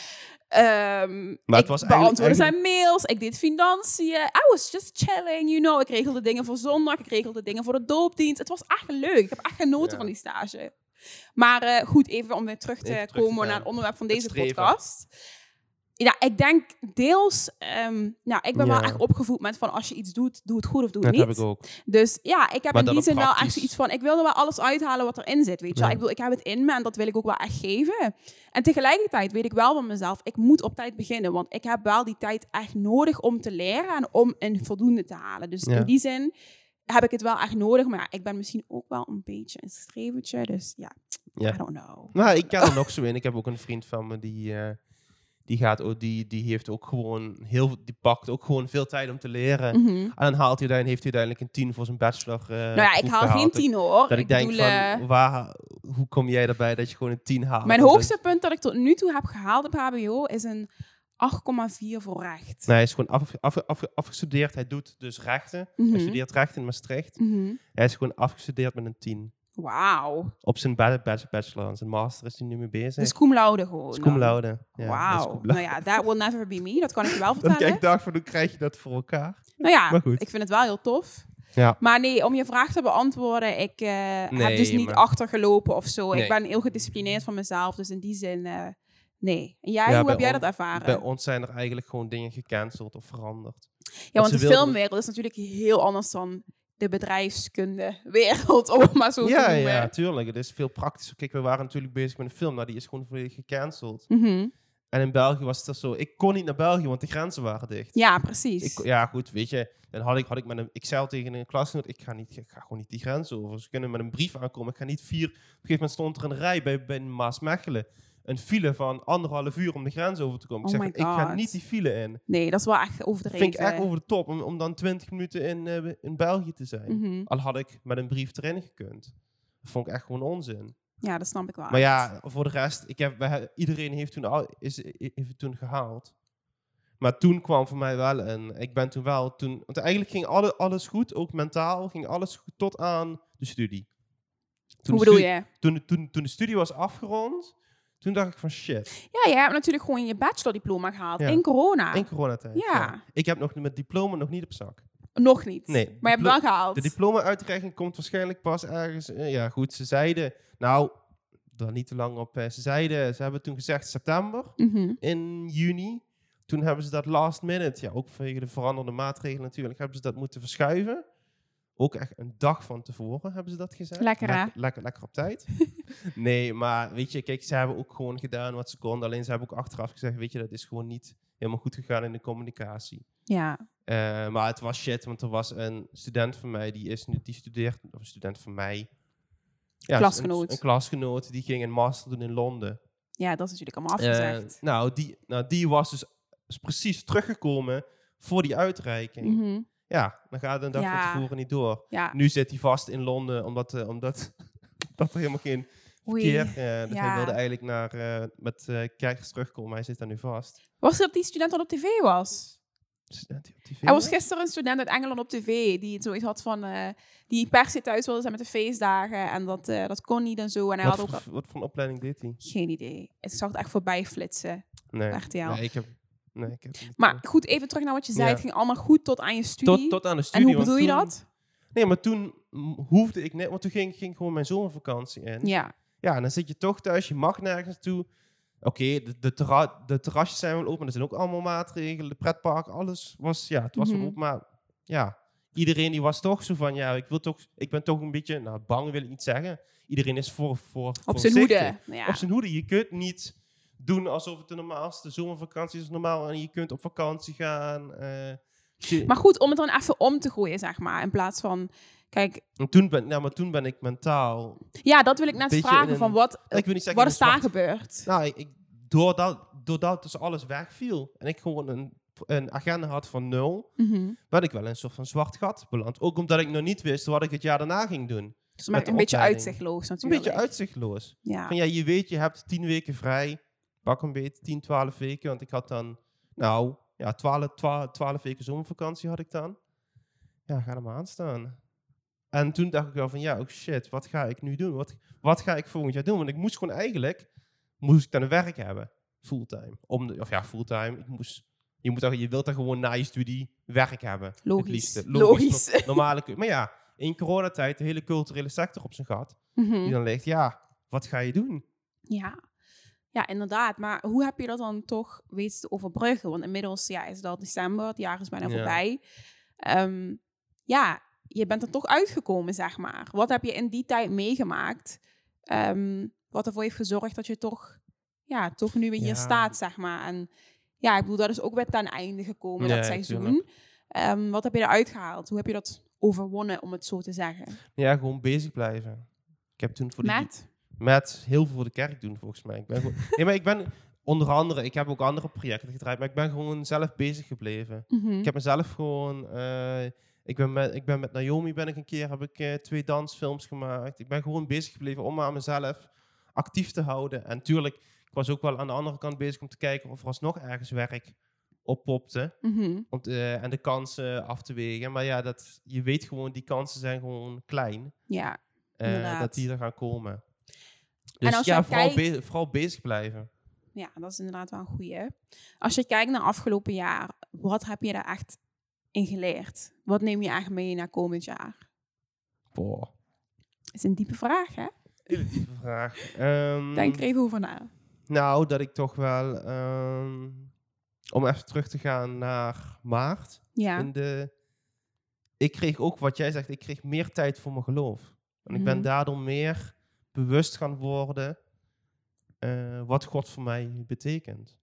[SPEAKER 1] Ehm
[SPEAKER 2] Maar het
[SPEAKER 1] ik
[SPEAKER 2] was eigenlijk-
[SPEAKER 1] beantwoordde zijn mails. Ik deed financiën. I was just chilling, you know. Ik regelde dingen voor zondag. Ik regelde dingen voor de doopdienst. Het was echt leuk. Ik heb echt genoten
[SPEAKER 2] Ja.
[SPEAKER 1] van die stage. Maar eh, goed, even om weer terug te
[SPEAKER 2] Even terug te
[SPEAKER 1] komen naar het onderwerp van deze podcast. Ja, ik denk deels... ehm nou, ik ben wel echt opgevoed met van als je iets doet, doe het goed of doe het
[SPEAKER 2] Dat
[SPEAKER 1] niet.
[SPEAKER 2] heb ik ook.
[SPEAKER 1] Dus ja, ik heb
[SPEAKER 2] Maar
[SPEAKER 1] in die zin wel echt zoiets van... Ik wilde wel alles uithalen wat erin zit, weet je wel.
[SPEAKER 2] Ja.
[SPEAKER 1] Ik bedoel, ik heb het in me en dat wil ik ook wel echt geven. En tegelijkertijd weet ik wel van mezelf... Ik moet op tijd beginnen, want ik heb wel die tijd echt nodig om te leren... en om een voldoende te halen. Dus
[SPEAKER 2] Ja.
[SPEAKER 1] in die zin heb ik het wel echt nodig. Maar ja, ik ben misschien ook wel een beetje een strevertje. Dus ja. I don't know.
[SPEAKER 2] Nou, ik ken er nog zo in. Ik heb ook een vriend van me die, eh, die gaat ook, die, die heeft ook gewoon heel, die pakt ook gewoon veel tijd om te leren.
[SPEAKER 1] Mhm.
[SPEAKER 2] En dan haalt hij dan, heeft hij uiteindelijk een 10 voor zijn bachelor. eh
[SPEAKER 1] nou ja, ik haal geen tien hoor.
[SPEAKER 2] Dat ik, denk
[SPEAKER 1] bedoel,
[SPEAKER 2] van,
[SPEAKER 1] eh,
[SPEAKER 2] waar, hoe kom jij erbij dat je gewoon een 10 haalt?
[SPEAKER 1] mijn hoogste punt dat ik tot nu toe heb gehaald op HBO... is een 8,4 voor recht.
[SPEAKER 2] Nee, hij is gewoon af, af, af, afgestudeerd. Hij doet dus rechten.
[SPEAKER 1] Mhm.
[SPEAKER 2] Hij studeert rechten in Maastricht.
[SPEAKER 1] Mhm.
[SPEAKER 2] Hij is gewoon afgestudeerd met een 10.
[SPEAKER 1] Wauw.
[SPEAKER 2] Op zijn ba- ba- bachelor en zijn master is hij nu mee bezig.
[SPEAKER 1] Dus cum laude gewoon.
[SPEAKER 2] cum laude. Ja,
[SPEAKER 1] Wauw. Nou ja, that will never be me. Dat kan ik je wel vertellen.
[SPEAKER 2] ik dacht van, hoe krijg je dat voor elkaar?
[SPEAKER 1] Nou ja,
[SPEAKER 2] Maar goed.
[SPEAKER 1] ik vind het wel heel tof.
[SPEAKER 2] Ja.
[SPEAKER 1] Maar nee, om je vraag te beantwoorden, ik eh,
[SPEAKER 2] Nee,
[SPEAKER 1] heb dus niet
[SPEAKER 2] maar-
[SPEAKER 1] achtergelopen of zo.
[SPEAKER 2] Nee.
[SPEAKER 1] Ik ben heel gedisciplineerd van mezelf, dus in die zin, eh, nee. En jij,
[SPEAKER 2] Ja,
[SPEAKER 1] hoe heb jij dat ervaren?
[SPEAKER 2] Bij ons zijn er eigenlijk gewoon dingen gecanceld of veranderd.
[SPEAKER 1] ja, want de
[SPEAKER 2] wilden-
[SPEAKER 1] filmwereld is natuurlijk heel anders dan de bedrijfskundewereld, om maar zo te
[SPEAKER 2] Ja,
[SPEAKER 1] noemen.
[SPEAKER 2] ja, tuurlijk. Het is veel praktischer. Kijk, we waren natuurlijk bezig met een film. Nou, die is gewoon volledig gecanceld.
[SPEAKER 1] Mhm.
[SPEAKER 2] En in België was het zo... Ik kon niet naar België, want de grenzen waren dicht.
[SPEAKER 1] Ja, precies.
[SPEAKER 2] Ik, ja, goed, weet je. Dan had ik, had ik met een... Ik zei tegen een klasgenoot, ik ga, niet, ik ga gewoon niet die grens over. Ze kunnen met een brief aankomen. Ik ga niet vier... Op een gegeven moment stond er een rij bij, bij Maasmechelen. Een file van anderhalf uur om de grens over te komen.
[SPEAKER 1] Oh
[SPEAKER 2] ik zeg, ik ga niet die file in.
[SPEAKER 1] Nee, dat is wel echt overdreven.
[SPEAKER 2] vind ik echt over de top, om, om dan 20 minuten in, eh, in België te zijn.
[SPEAKER 1] Mhm.
[SPEAKER 2] Al had ik met een brief erin gekund. Dat vond ik echt gewoon onzin.
[SPEAKER 1] Ja, dat snap ik wel.
[SPEAKER 2] Maar ja, voor de rest, ik heb, wij- iedereen heeft toen, al, is, heeft het toen gehaald. Maar toen kwam voor mij wel een. Ik ben toen wel. Toen, want eigenlijk ging alle, alles goed, ook mentaal, ging alles goed tot aan de studie. Toen
[SPEAKER 1] Hoe bedoel
[SPEAKER 2] stu-
[SPEAKER 1] je?
[SPEAKER 2] Toen, toen, toen de studie was afgerond, toen dacht ik van shit.
[SPEAKER 1] Ja, jij hebt natuurlijk gewoon je bachelordiploma gehaald
[SPEAKER 2] Ja.
[SPEAKER 1] in corona.
[SPEAKER 2] In coronatijd.
[SPEAKER 1] Ja.
[SPEAKER 2] Ik heb nog met diploma nog niet op zak.
[SPEAKER 1] Nog niet.
[SPEAKER 2] Nee,
[SPEAKER 1] Maar je hebt wel gehaald.
[SPEAKER 2] De diploma-uitreiking komt waarschijnlijk pas ergens... eh, ja, goed, ze zeiden... Nou, daar niet te lang op. eh, ze zeiden... Ze hebben toen gezegd september
[SPEAKER 1] Mhm.
[SPEAKER 2] in juni. Toen hebben ze dat last minute... Ja, ook vanwege de veranderde maatregelen natuurlijk... hebben ze dat moeten verschuiven. Ook echt een dag van tevoren hebben ze dat gezegd.
[SPEAKER 1] Lekker, hè?
[SPEAKER 2] Lekker, lekker, lekker op tijd. nee, maar weet je, kijk, ze hebben ook gewoon gedaan wat ze konden. Alleen ze hebben ook achteraf gezegd, weet je, dat is gewoon niet helemaal goed gegaan in de communicatie.
[SPEAKER 1] Ja.
[SPEAKER 2] Eh, maar het was shit, want er was een student van mij, die, is nu, die studeert, of een student van mij. Ja,
[SPEAKER 1] Klasgenoot.
[SPEAKER 2] Een, een klasgenoot, die ging een master doen in Londen.
[SPEAKER 1] ja, dat is natuurlijk allemaal
[SPEAKER 2] Eh,
[SPEAKER 1] afgezegd.
[SPEAKER 2] nou, die, nou, die was dus precies teruggekomen voor die uitreiking.
[SPEAKER 1] Mhm.
[SPEAKER 2] Ja, dan gaat het een dag
[SPEAKER 1] Ja.
[SPEAKER 2] van tevoren niet door.
[SPEAKER 1] Ja.
[SPEAKER 2] Nu zit hij vast in Londen, omdat, eh, omdat dat er helemaal geen verkeer... dus
[SPEAKER 1] Ja.
[SPEAKER 2] hij wilde eigenlijk naar, eh, met eh kerkers terugkomen, maar hij zit daar nu vast.
[SPEAKER 1] Was er op die student dat op tv was?
[SPEAKER 2] Student die op TV
[SPEAKER 1] Er was gisteren een student uit Engeland op tv die zoiets had van... eh, die per se thuis wilde zijn met de feestdagen. En dat, eh, dat kon niet en zo. En hij
[SPEAKER 2] Wat,
[SPEAKER 1] had ook...
[SPEAKER 2] voor, wat voor een opleiding deed hij?
[SPEAKER 1] Geen idee. Ik zag het echt voorbij flitsen.
[SPEAKER 2] Nee, nee, ik heb... Nee, ik heb het niet
[SPEAKER 1] Maar goed, even terug naar wat je zei.
[SPEAKER 2] Ja.
[SPEAKER 1] Het ging allemaal goed tot aan je studie.
[SPEAKER 2] tot, tot aan de
[SPEAKER 1] en
[SPEAKER 2] studie.
[SPEAKER 1] hoe
[SPEAKER 2] want
[SPEAKER 1] bedoel je
[SPEAKER 2] toen-
[SPEAKER 1] dat?
[SPEAKER 2] Nee, maar toen mm, hoefde ik net... Want toen ging, ging gewoon mijn zomervakantie in.
[SPEAKER 1] Ja.
[SPEAKER 2] Ja, en dan zit je toch thuis, je mag nergens toe. Oké, de, de, terra- de terrasjes zijn wel open, maar er zijn ook allemaal maatregelen. De pretpark, alles was, ja, het was open. Maar ja, iedereen die was toch zo van, ja, ik, wil toch, ik ben toch een beetje, nou, bang wil ik niet zeggen. Iedereen is voor, voor
[SPEAKER 1] Op zijn hoede. Ja.
[SPEAKER 2] Op zijn hoede. Je kunt niet doen alsof het de normaalste zomervakantie is normaal. En je kunt op vakantie gaan. eh,
[SPEAKER 1] Maar goed, om het dan even om te gooien, zeg maar. In plaats van... Kijk,
[SPEAKER 2] en toen ben, nou, maar toen ben ik mentaal...
[SPEAKER 1] ja, dat wil ik net vragen. Van
[SPEAKER 2] een-
[SPEAKER 1] wat,
[SPEAKER 2] ik wil niet zeggen
[SPEAKER 1] wat is
[SPEAKER 2] een
[SPEAKER 1] daar gebeurd?
[SPEAKER 2] Nou, ik, doordat, doordat dus alles wegviel en ik gewoon een, een agenda had van nul,
[SPEAKER 1] Mhm.
[SPEAKER 2] ben ik wel in een soort van zwart gat beland. Ook omdat ik nog niet wist wat ik het jaar daarna ging doen.
[SPEAKER 1] Dus maar een beetje uitzichtloos
[SPEAKER 2] Een
[SPEAKER 1] natuurlijk.
[SPEAKER 2] beetje uitzichtloos.
[SPEAKER 1] Ja.
[SPEAKER 2] Van ja, je weet, je hebt tien weken vrij. Pak een beetje, 10, 12 weken. Want ik had dan, nou, ja, 12, 12, 12 weken zomervakantie had ik dan. Ja, ga er maar aan staan. En toen dacht ik wel van, ja, oh shit, wat ga ik nu doen? Wat, wat ga ik volgend jaar doen? Want ik moest gewoon eigenlijk, moest ik dan een werk hebben. Fulltime. Om de, of ja, fulltime. Ik moest, je, moet je wilt dan gewoon na je studie werk hebben. Het
[SPEAKER 1] Logisch.
[SPEAKER 2] liefste.
[SPEAKER 1] Logisch.
[SPEAKER 2] no- Normale, maar ja, in coronatijd de hele culturele sector op zijn gat.
[SPEAKER 1] Mhm.
[SPEAKER 2] Die dan ligt, ja, wat ga je doen?
[SPEAKER 1] Ja. Ja, inderdaad. Maar hoe heb je dat dan toch weten te overbruggen? Want inmiddels ja, is het al december, het jaar is bijna
[SPEAKER 2] Ja.
[SPEAKER 1] voorbij. Ehm, ja, je bent er toch uitgekomen, zeg maar. Wat heb je in die tijd meegemaakt? Ehm, wat ervoor heeft gezorgd dat je toch, ja, toch nu weer hier
[SPEAKER 2] Ja.
[SPEAKER 1] staat, zeg maar. En ja, ik bedoel, dat is ook weer ten einde gekomen,
[SPEAKER 2] Ja,
[SPEAKER 1] dat seizoen. Ehm, wat heb je eruit gehaald? Hoe heb je dat overwonnen, om het zo te zeggen?
[SPEAKER 2] Ja, gewoon bezig blijven. Ik heb toen voor de,
[SPEAKER 1] Met?
[SPEAKER 2] Met heel veel voor de kerk doen, volgens mij. Ik ben gewoon, nee, maar ik ben onder andere, ik heb ook andere projecten gedraaid, maar ik ben gewoon zelf bezig gebleven.
[SPEAKER 1] Mhm.
[SPEAKER 2] Ik heb mezelf gewoon, eh, ik, ben met, ik ben met Naomi ben ik een keer, heb ik eh, twee dansfilms gemaakt. Ik ben gewoon bezig gebleven om aan mezelf actief te houden. En tuurlijk, ik was ook wel aan de andere kant bezig om te kijken of er alsnog ergens werk oppopte.
[SPEAKER 1] Mhm.
[SPEAKER 2] Om te- eh, en de kansen af te wegen. Maar ja, dat, je weet gewoon, die kansen zijn gewoon klein.
[SPEAKER 1] Ja,
[SPEAKER 2] dat die er gaan komen.
[SPEAKER 1] En
[SPEAKER 2] Dus
[SPEAKER 1] als
[SPEAKER 2] ja, vooral,
[SPEAKER 1] kijkt-
[SPEAKER 2] be- vooral bezig blijven.
[SPEAKER 1] Ja, dat is inderdaad wel een goeie. Als je kijkt naar afgelopen jaar, wat heb je daar echt in geleerd? Wat neem je echt mee naar komend jaar?
[SPEAKER 2] Boah,
[SPEAKER 1] Dat is een diepe vraag, hè?
[SPEAKER 2] hele diepe vraag. Ehm,
[SPEAKER 1] Denk er even over na.
[SPEAKER 2] Nou, dat ik toch wel... ehm, om even terug te gaan naar maart.
[SPEAKER 1] Ja.
[SPEAKER 2] In de, ik kreeg ook, wat jij zegt, ik kreeg meer tijd voor mijn geloof. En ik ben
[SPEAKER 1] Mhm.
[SPEAKER 2] daardoor meer bewust gaan worden... eh, wat God voor mij betekent.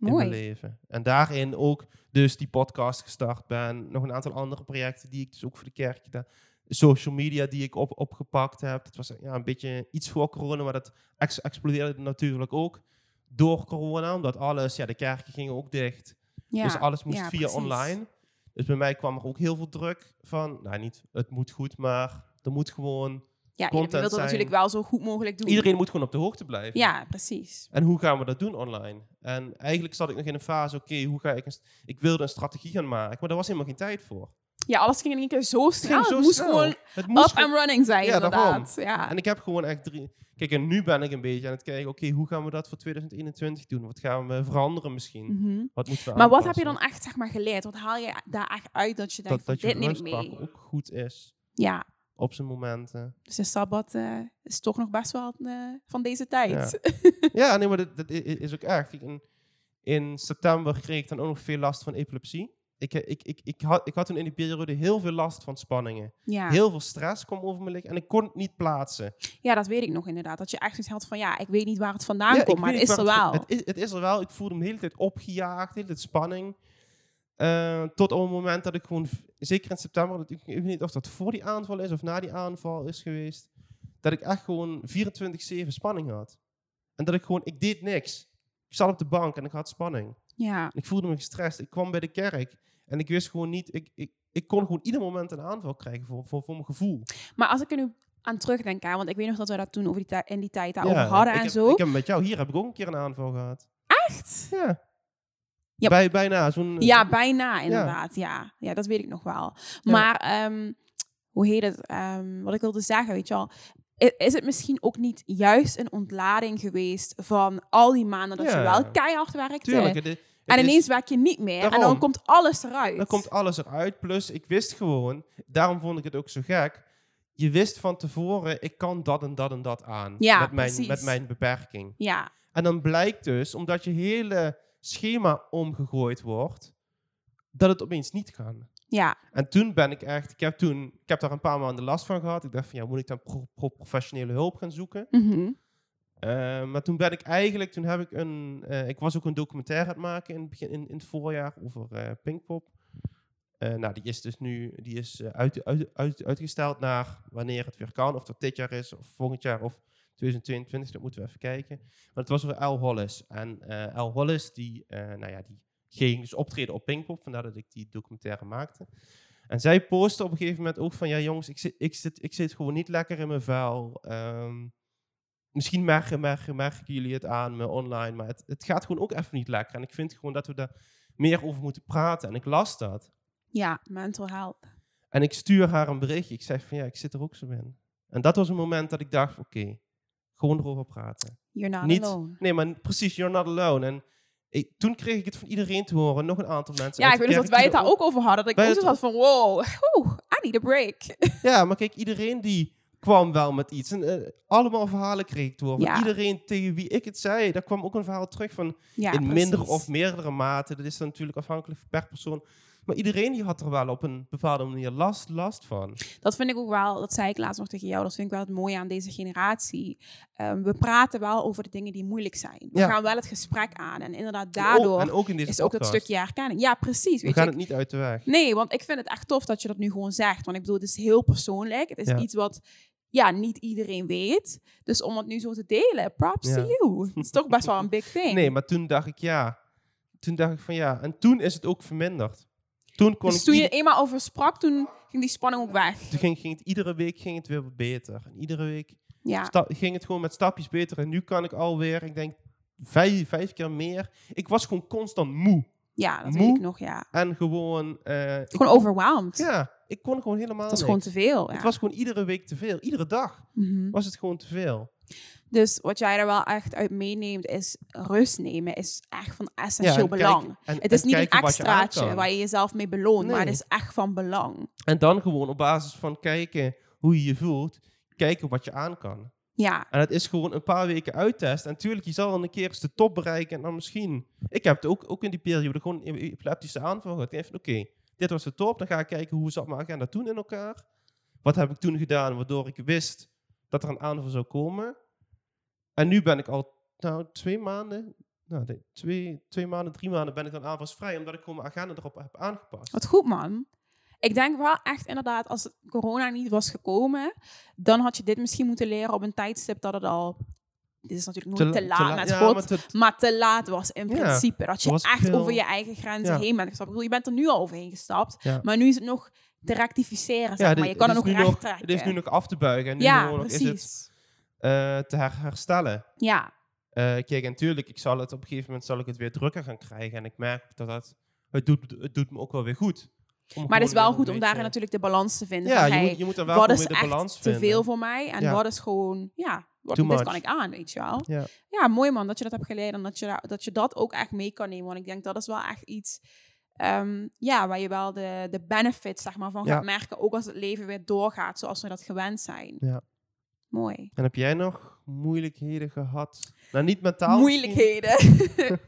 [SPEAKER 2] in mijn leven. En daarin ook dus die podcast gestart ben. Nog een aantal andere projecten die ik dus ook voor de kerk gedaan. Social media die ik op, opgepakt heb. Dat was ja, een beetje iets voor corona, maar dat ex explodeerde natuurlijk ook door corona. Omdat alles, ja, de kerken gingen ook dicht.
[SPEAKER 1] Ja.
[SPEAKER 2] Dus alles moest
[SPEAKER 1] ja,
[SPEAKER 2] via
[SPEAKER 1] precies.
[SPEAKER 2] online. Dus bij mij kwam er ook heel veel druk van, nou niet, het moet goed, maar er moet gewoon,
[SPEAKER 1] Ja, je het
[SPEAKER 2] zijn.
[SPEAKER 1] natuurlijk wel zo goed mogelijk doen.
[SPEAKER 2] iedereen moet gewoon op de hoogte blijven.
[SPEAKER 1] Ja, precies.
[SPEAKER 2] En hoe gaan we dat doen online? En eigenlijk zat ik nog in een fase, oké, hoe ga ik een... Ik wilde een strategie gaan maken, maar daar was helemaal geen tijd voor.
[SPEAKER 1] Ja, alles ging in één keer zo
[SPEAKER 2] Het
[SPEAKER 1] snel. Het
[SPEAKER 2] zo
[SPEAKER 1] moest
[SPEAKER 2] snel.
[SPEAKER 1] gewoon
[SPEAKER 2] Het moest
[SPEAKER 1] up and running zijn,
[SPEAKER 2] Ja,
[SPEAKER 1] inderdaad. Ja.
[SPEAKER 2] En ik heb gewoon echt drie... Kijk, en nu ben ik een beetje aan het kijken, oké, hoe gaan we dat voor 2021 doen? Wat gaan we veranderen misschien?
[SPEAKER 1] Mhm.
[SPEAKER 2] Wat moeten we
[SPEAKER 1] Maar wat heb je dan echt zeg maar, geleerd? Wat haal je daar echt uit dat je denkt,
[SPEAKER 2] Dat, dat je
[SPEAKER 1] dit neem ik mee?
[SPEAKER 2] ook goed is
[SPEAKER 1] Ja,
[SPEAKER 2] op zijn momenten.
[SPEAKER 1] dus de Sabbat eh, is toch nog best wel eh, van deze tijd.
[SPEAKER 2] ja, nee, maar dat, is ook echt. In, in september kreeg ik dan ook nog veel last van epilepsie. Ik, eh, ik, ik, ik, had, ik had toen in die periode heel veel last van spanningen.
[SPEAKER 1] Ja.
[SPEAKER 2] Heel veel stress kwam over me liggen en ik kon het niet plaatsen.
[SPEAKER 1] ja, dat weet ik nog inderdaad. Dat je echt zoiets had van, ja, ik weet niet waar het vandaan
[SPEAKER 2] Ja,
[SPEAKER 1] komt, maar het is er wel.
[SPEAKER 2] Het, het, is, het is er wel. Ik voelde me de hele tijd opgejaagd, de hele tijd spanning. Eh, tot op het moment dat ik gewoon, zeker in september, dat ik, ik weet niet of dat voor die aanval is of na die aanval is geweest, dat ik echt gewoon 24-7 spanning had. En dat ik gewoon, ik deed niks. Ik zat op de bank en ik had spanning.
[SPEAKER 1] Ja,
[SPEAKER 2] Ik voelde me gestrest. Ik kwam bij de kerk en ik wist gewoon niet, ik, ik, ik kon gewoon ieder moment een aanval krijgen voor, voor, voor mijn gevoel.
[SPEAKER 1] maar als ik er nu aan terugdenk, hè, want ik weet nog dat we dat toen over die in die tijd daarover
[SPEAKER 2] Ja,
[SPEAKER 1] hadden en
[SPEAKER 2] heb,
[SPEAKER 1] zo.
[SPEAKER 2] Ik heb met jou, hier heb ik ook een keer een aanval gehad.
[SPEAKER 1] Echt?
[SPEAKER 2] Ja.
[SPEAKER 1] Ja.
[SPEAKER 2] Bij, bijna. Zo'n,
[SPEAKER 1] Ja, bijna inderdaad. Ja. ja, dat weet ik nog wel. Maar ehm, hoe heet het? Ehm, wat ik wilde zeggen, weet je wel. Is het misschien ook niet juist een ontlading geweest van al die maanden dat je wel keihard werkte?
[SPEAKER 2] Tuurlijk. Het, het
[SPEAKER 1] en
[SPEAKER 2] is-
[SPEAKER 1] ineens werk je niet meer en dan komt alles eruit.
[SPEAKER 2] dan komt alles eruit. Plus, ik wist gewoon, daarom vond ik het ook zo gek. Je wist van tevoren, ik kan dat en dat en dat aan.
[SPEAKER 1] Ja,
[SPEAKER 2] met, mijn,
[SPEAKER 1] precies.
[SPEAKER 2] met mijn beperking.
[SPEAKER 1] Ja,
[SPEAKER 2] En dan blijkt dus, omdat je hele schema omgegooid wordt, dat het opeens niet kan.
[SPEAKER 1] ja,
[SPEAKER 2] En toen ben ik echt, ik heb, toen, ik heb daar een paar maanden last van gehad. Ik dacht van, ja, moet ik dan pro- pro- professionele hulp gaan zoeken?
[SPEAKER 1] mhm.
[SPEAKER 2] Eh, maar toen ben ik eigenlijk, toen heb ik een, eh, ik was ook een documentaire aan het maken in het, begin, in, in het voorjaar over eh, Pinkpop. Nou, die is dus nu, die is uit, uit, uit, uitgesteld naar wanneer het weer kan. Of dat dit jaar is, of volgend jaar, of 2022, dat moeten we even kijken. Maar het was over Al Hollis. En eh Al Hollis, die, eh, nou ja, die ging dus optreden op Pinkpop, vandaar dat ik die documentaire maakte. En zij postte op een gegeven moment ook van, ja jongens, ik zit, ik zit, ik zit gewoon niet lekker in mijn vuil. Ehm, misschien merken, merken, merken jullie het aan me online, maar het, het gaat gewoon ook even niet lekker. En ik vind gewoon dat we daar meer over moeten praten. En ik las dat.
[SPEAKER 1] ja, mental health.
[SPEAKER 2] En ik stuur haar een berichtje. Ik zeg van, ja, ik zit er ook zo in. En dat was een moment dat ik dacht, oké, gewoon erover praten.
[SPEAKER 1] You're not
[SPEAKER 2] Niet-
[SPEAKER 1] alone.
[SPEAKER 2] Nee, maar precies, you're not alone. En ik, toen kreeg ik het van iedereen te horen, nog een aantal mensen.
[SPEAKER 1] Ja, ik weet nog dat wij het daar ook over hadden. Dat ik ook had van, wow, oeh, I need a break.
[SPEAKER 2] Ja, maar kijk, iedereen die kwam wel met iets. En, eh, allemaal verhalen kreeg ik door.
[SPEAKER 1] Ja.
[SPEAKER 2] Iedereen tegen wie ik het zei, daar kwam ook een verhaal terug van
[SPEAKER 1] Ja,
[SPEAKER 2] in minder of meerdere mate. Dat is dan natuurlijk afhankelijk per persoon. Maar iedereen die had er wel op een bepaalde manier last, last van.
[SPEAKER 1] Dat vind ik ook wel, dat zei ik laatst nog tegen jou, dat vind ik wel het mooie aan deze generatie. Ehm, we praten wel over de dingen die moeilijk zijn. We
[SPEAKER 2] Ja.
[SPEAKER 1] gaan wel het gesprek aan. En inderdaad, daardoor
[SPEAKER 2] en ook in deze
[SPEAKER 1] is ook dat stukje herkenning. Ja, precies.
[SPEAKER 2] We
[SPEAKER 1] Weet
[SPEAKER 2] gaan
[SPEAKER 1] je,
[SPEAKER 2] het niet uit de weg.
[SPEAKER 1] Nee, want ik vind het echt tof dat je dat nu gewoon zegt. Want ik bedoel, het is heel persoonlijk. Het is
[SPEAKER 2] Ja.
[SPEAKER 1] iets wat ja, niet iedereen weet. Dus om het nu zo te delen, props
[SPEAKER 2] Ja.
[SPEAKER 1] to you. Het is toch best wel een big thing.
[SPEAKER 2] Nee, maar toen dacht ik ja. Toen dacht ik van ja. En toen is het ook verminderd. Toen kon
[SPEAKER 1] dus
[SPEAKER 2] ik
[SPEAKER 1] toen je eenmaal over sprak, toen ging die spanning ook weg.
[SPEAKER 2] toen ging, ging het iedere week ging het weer beter. En iedere week
[SPEAKER 1] Ja,
[SPEAKER 2] ging het gewoon met stapjes beter. En nu kan ik alweer, ik denk, vijf, vijf keer meer. Ik was gewoon constant moe.
[SPEAKER 1] ja dat
[SPEAKER 2] Moe.
[SPEAKER 1] weet ik nog, ja.
[SPEAKER 2] En gewoon... ik
[SPEAKER 1] Gewoon overwhelmed.
[SPEAKER 2] Ja, ik kon gewoon helemaal
[SPEAKER 1] Het was
[SPEAKER 2] niks.
[SPEAKER 1] gewoon te veel. Ja.
[SPEAKER 2] Het was gewoon iedere week te veel. Iedere dag
[SPEAKER 1] Mhm.
[SPEAKER 2] was het gewoon te veel.
[SPEAKER 1] Dus wat jij er wel echt uit meeneemt, is rust nemen, is echt van essentieel
[SPEAKER 2] en
[SPEAKER 1] belang.
[SPEAKER 2] en-
[SPEAKER 1] het is niet een
[SPEAKER 2] je
[SPEAKER 1] extraatje waar je jezelf mee beloont, maar het is echt van belang.
[SPEAKER 2] En dan gewoon op basis van kijken hoe je je voelt, kijken wat je aan kan.
[SPEAKER 1] Ja,
[SPEAKER 2] En het is gewoon een paar weken uittesten. En natuurlijk, je zal dan een keer eens de top bereiken en dan misschien... Ik heb het ook, ook in die periode gewoon een epileptische aanval gehad. Ik dacht van, oké, dit was de top. Dan ga ik kijken hoe zat mijn agenda toen in elkaar. Wat heb ik toen gedaan waardoor ik wist dat er een aanval zou komen. En nu ben ik al, nou, twee maanden... Nou, twee, twee maanden, drie maanden ben ik dan aanvalsvrij, omdat ik gewoon mijn agenda erop heb aangepast.
[SPEAKER 1] wat goed man. Ik denk wel echt inderdaad, als corona niet was gekomen, dan had je dit misschien moeten leren op een tijdstip dat het al... Dit is natuurlijk nooit te,
[SPEAKER 2] la-
[SPEAKER 1] laat
[SPEAKER 2] la-
[SPEAKER 1] met
[SPEAKER 2] ja,
[SPEAKER 1] God,
[SPEAKER 2] maar te-
[SPEAKER 1] maar te laat was in
[SPEAKER 2] Ja,
[SPEAKER 1] principe. Dat je echt
[SPEAKER 2] veel-
[SPEAKER 1] over je eigen grenzen
[SPEAKER 2] Ja.
[SPEAKER 1] heen bent gestapt. Ik bedoel, je bent er nu al overheen gestapt, maar nu is het nog te rectificeren, zeg
[SPEAKER 2] dit-
[SPEAKER 1] maar. Je kan
[SPEAKER 2] het
[SPEAKER 1] nog
[SPEAKER 2] nu
[SPEAKER 1] recht trekken.
[SPEAKER 2] Het is nu nog af te buigen en nu
[SPEAKER 1] ja,
[SPEAKER 2] nog is het eh, te her- herstellen.
[SPEAKER 1] Ja,
[SPEAKER 2] Eh, kijk, en tuurlijk, ik zal het op een gegeven moment zal ik het weer drukker gaan krijgen. En ik merk dat dat, het doet, het doet me ook wel weer goed.
[SPEAKER 1] Maar het is wel goed om daarin natuurlijk de balans te vinden.
[SPEAKER 2] Ja,
[SPEAKER 1] van,
[SPEAKER 2] je,
[SPEAKER 1] hey,
[SPEAKER 2] moet, je moet er wel
[SPEAKER 1] wat is
[SPEAKER 2] de balans
[SPEAKER 1] te veel voor mij en
[SPEAKER 2] Ja.
[SPEAKER 1] wat is gewoon, ja, wat, dit
[SPEAKER 2] much.
[SPEAKER 1] kan ik aan, weet je wel.
[SPEAKER 2] Ja.
[SPEAKER 1] ja, mooi man dat je dat hebt geleerd en dat je, da- dat je dat ook echt mee kan nemen. Want ik denk dat is wel echt iets ehm, ja, waar je wel de, de benefits zeg maar, van
[SPEAKER 2] Ja.
[SPEAKER 1] gaat merken. Ook als het leven weer doorgaat zoals we dat gewend zijn.
[SPEAKER 2] Ja.
[SPEAKER 1] Mooi.
[SPEAKER 2] En heb jij nog moeilijkheden gehad? Nou, niet mentaal.
[SPEAKER 1] Moeilijkheden.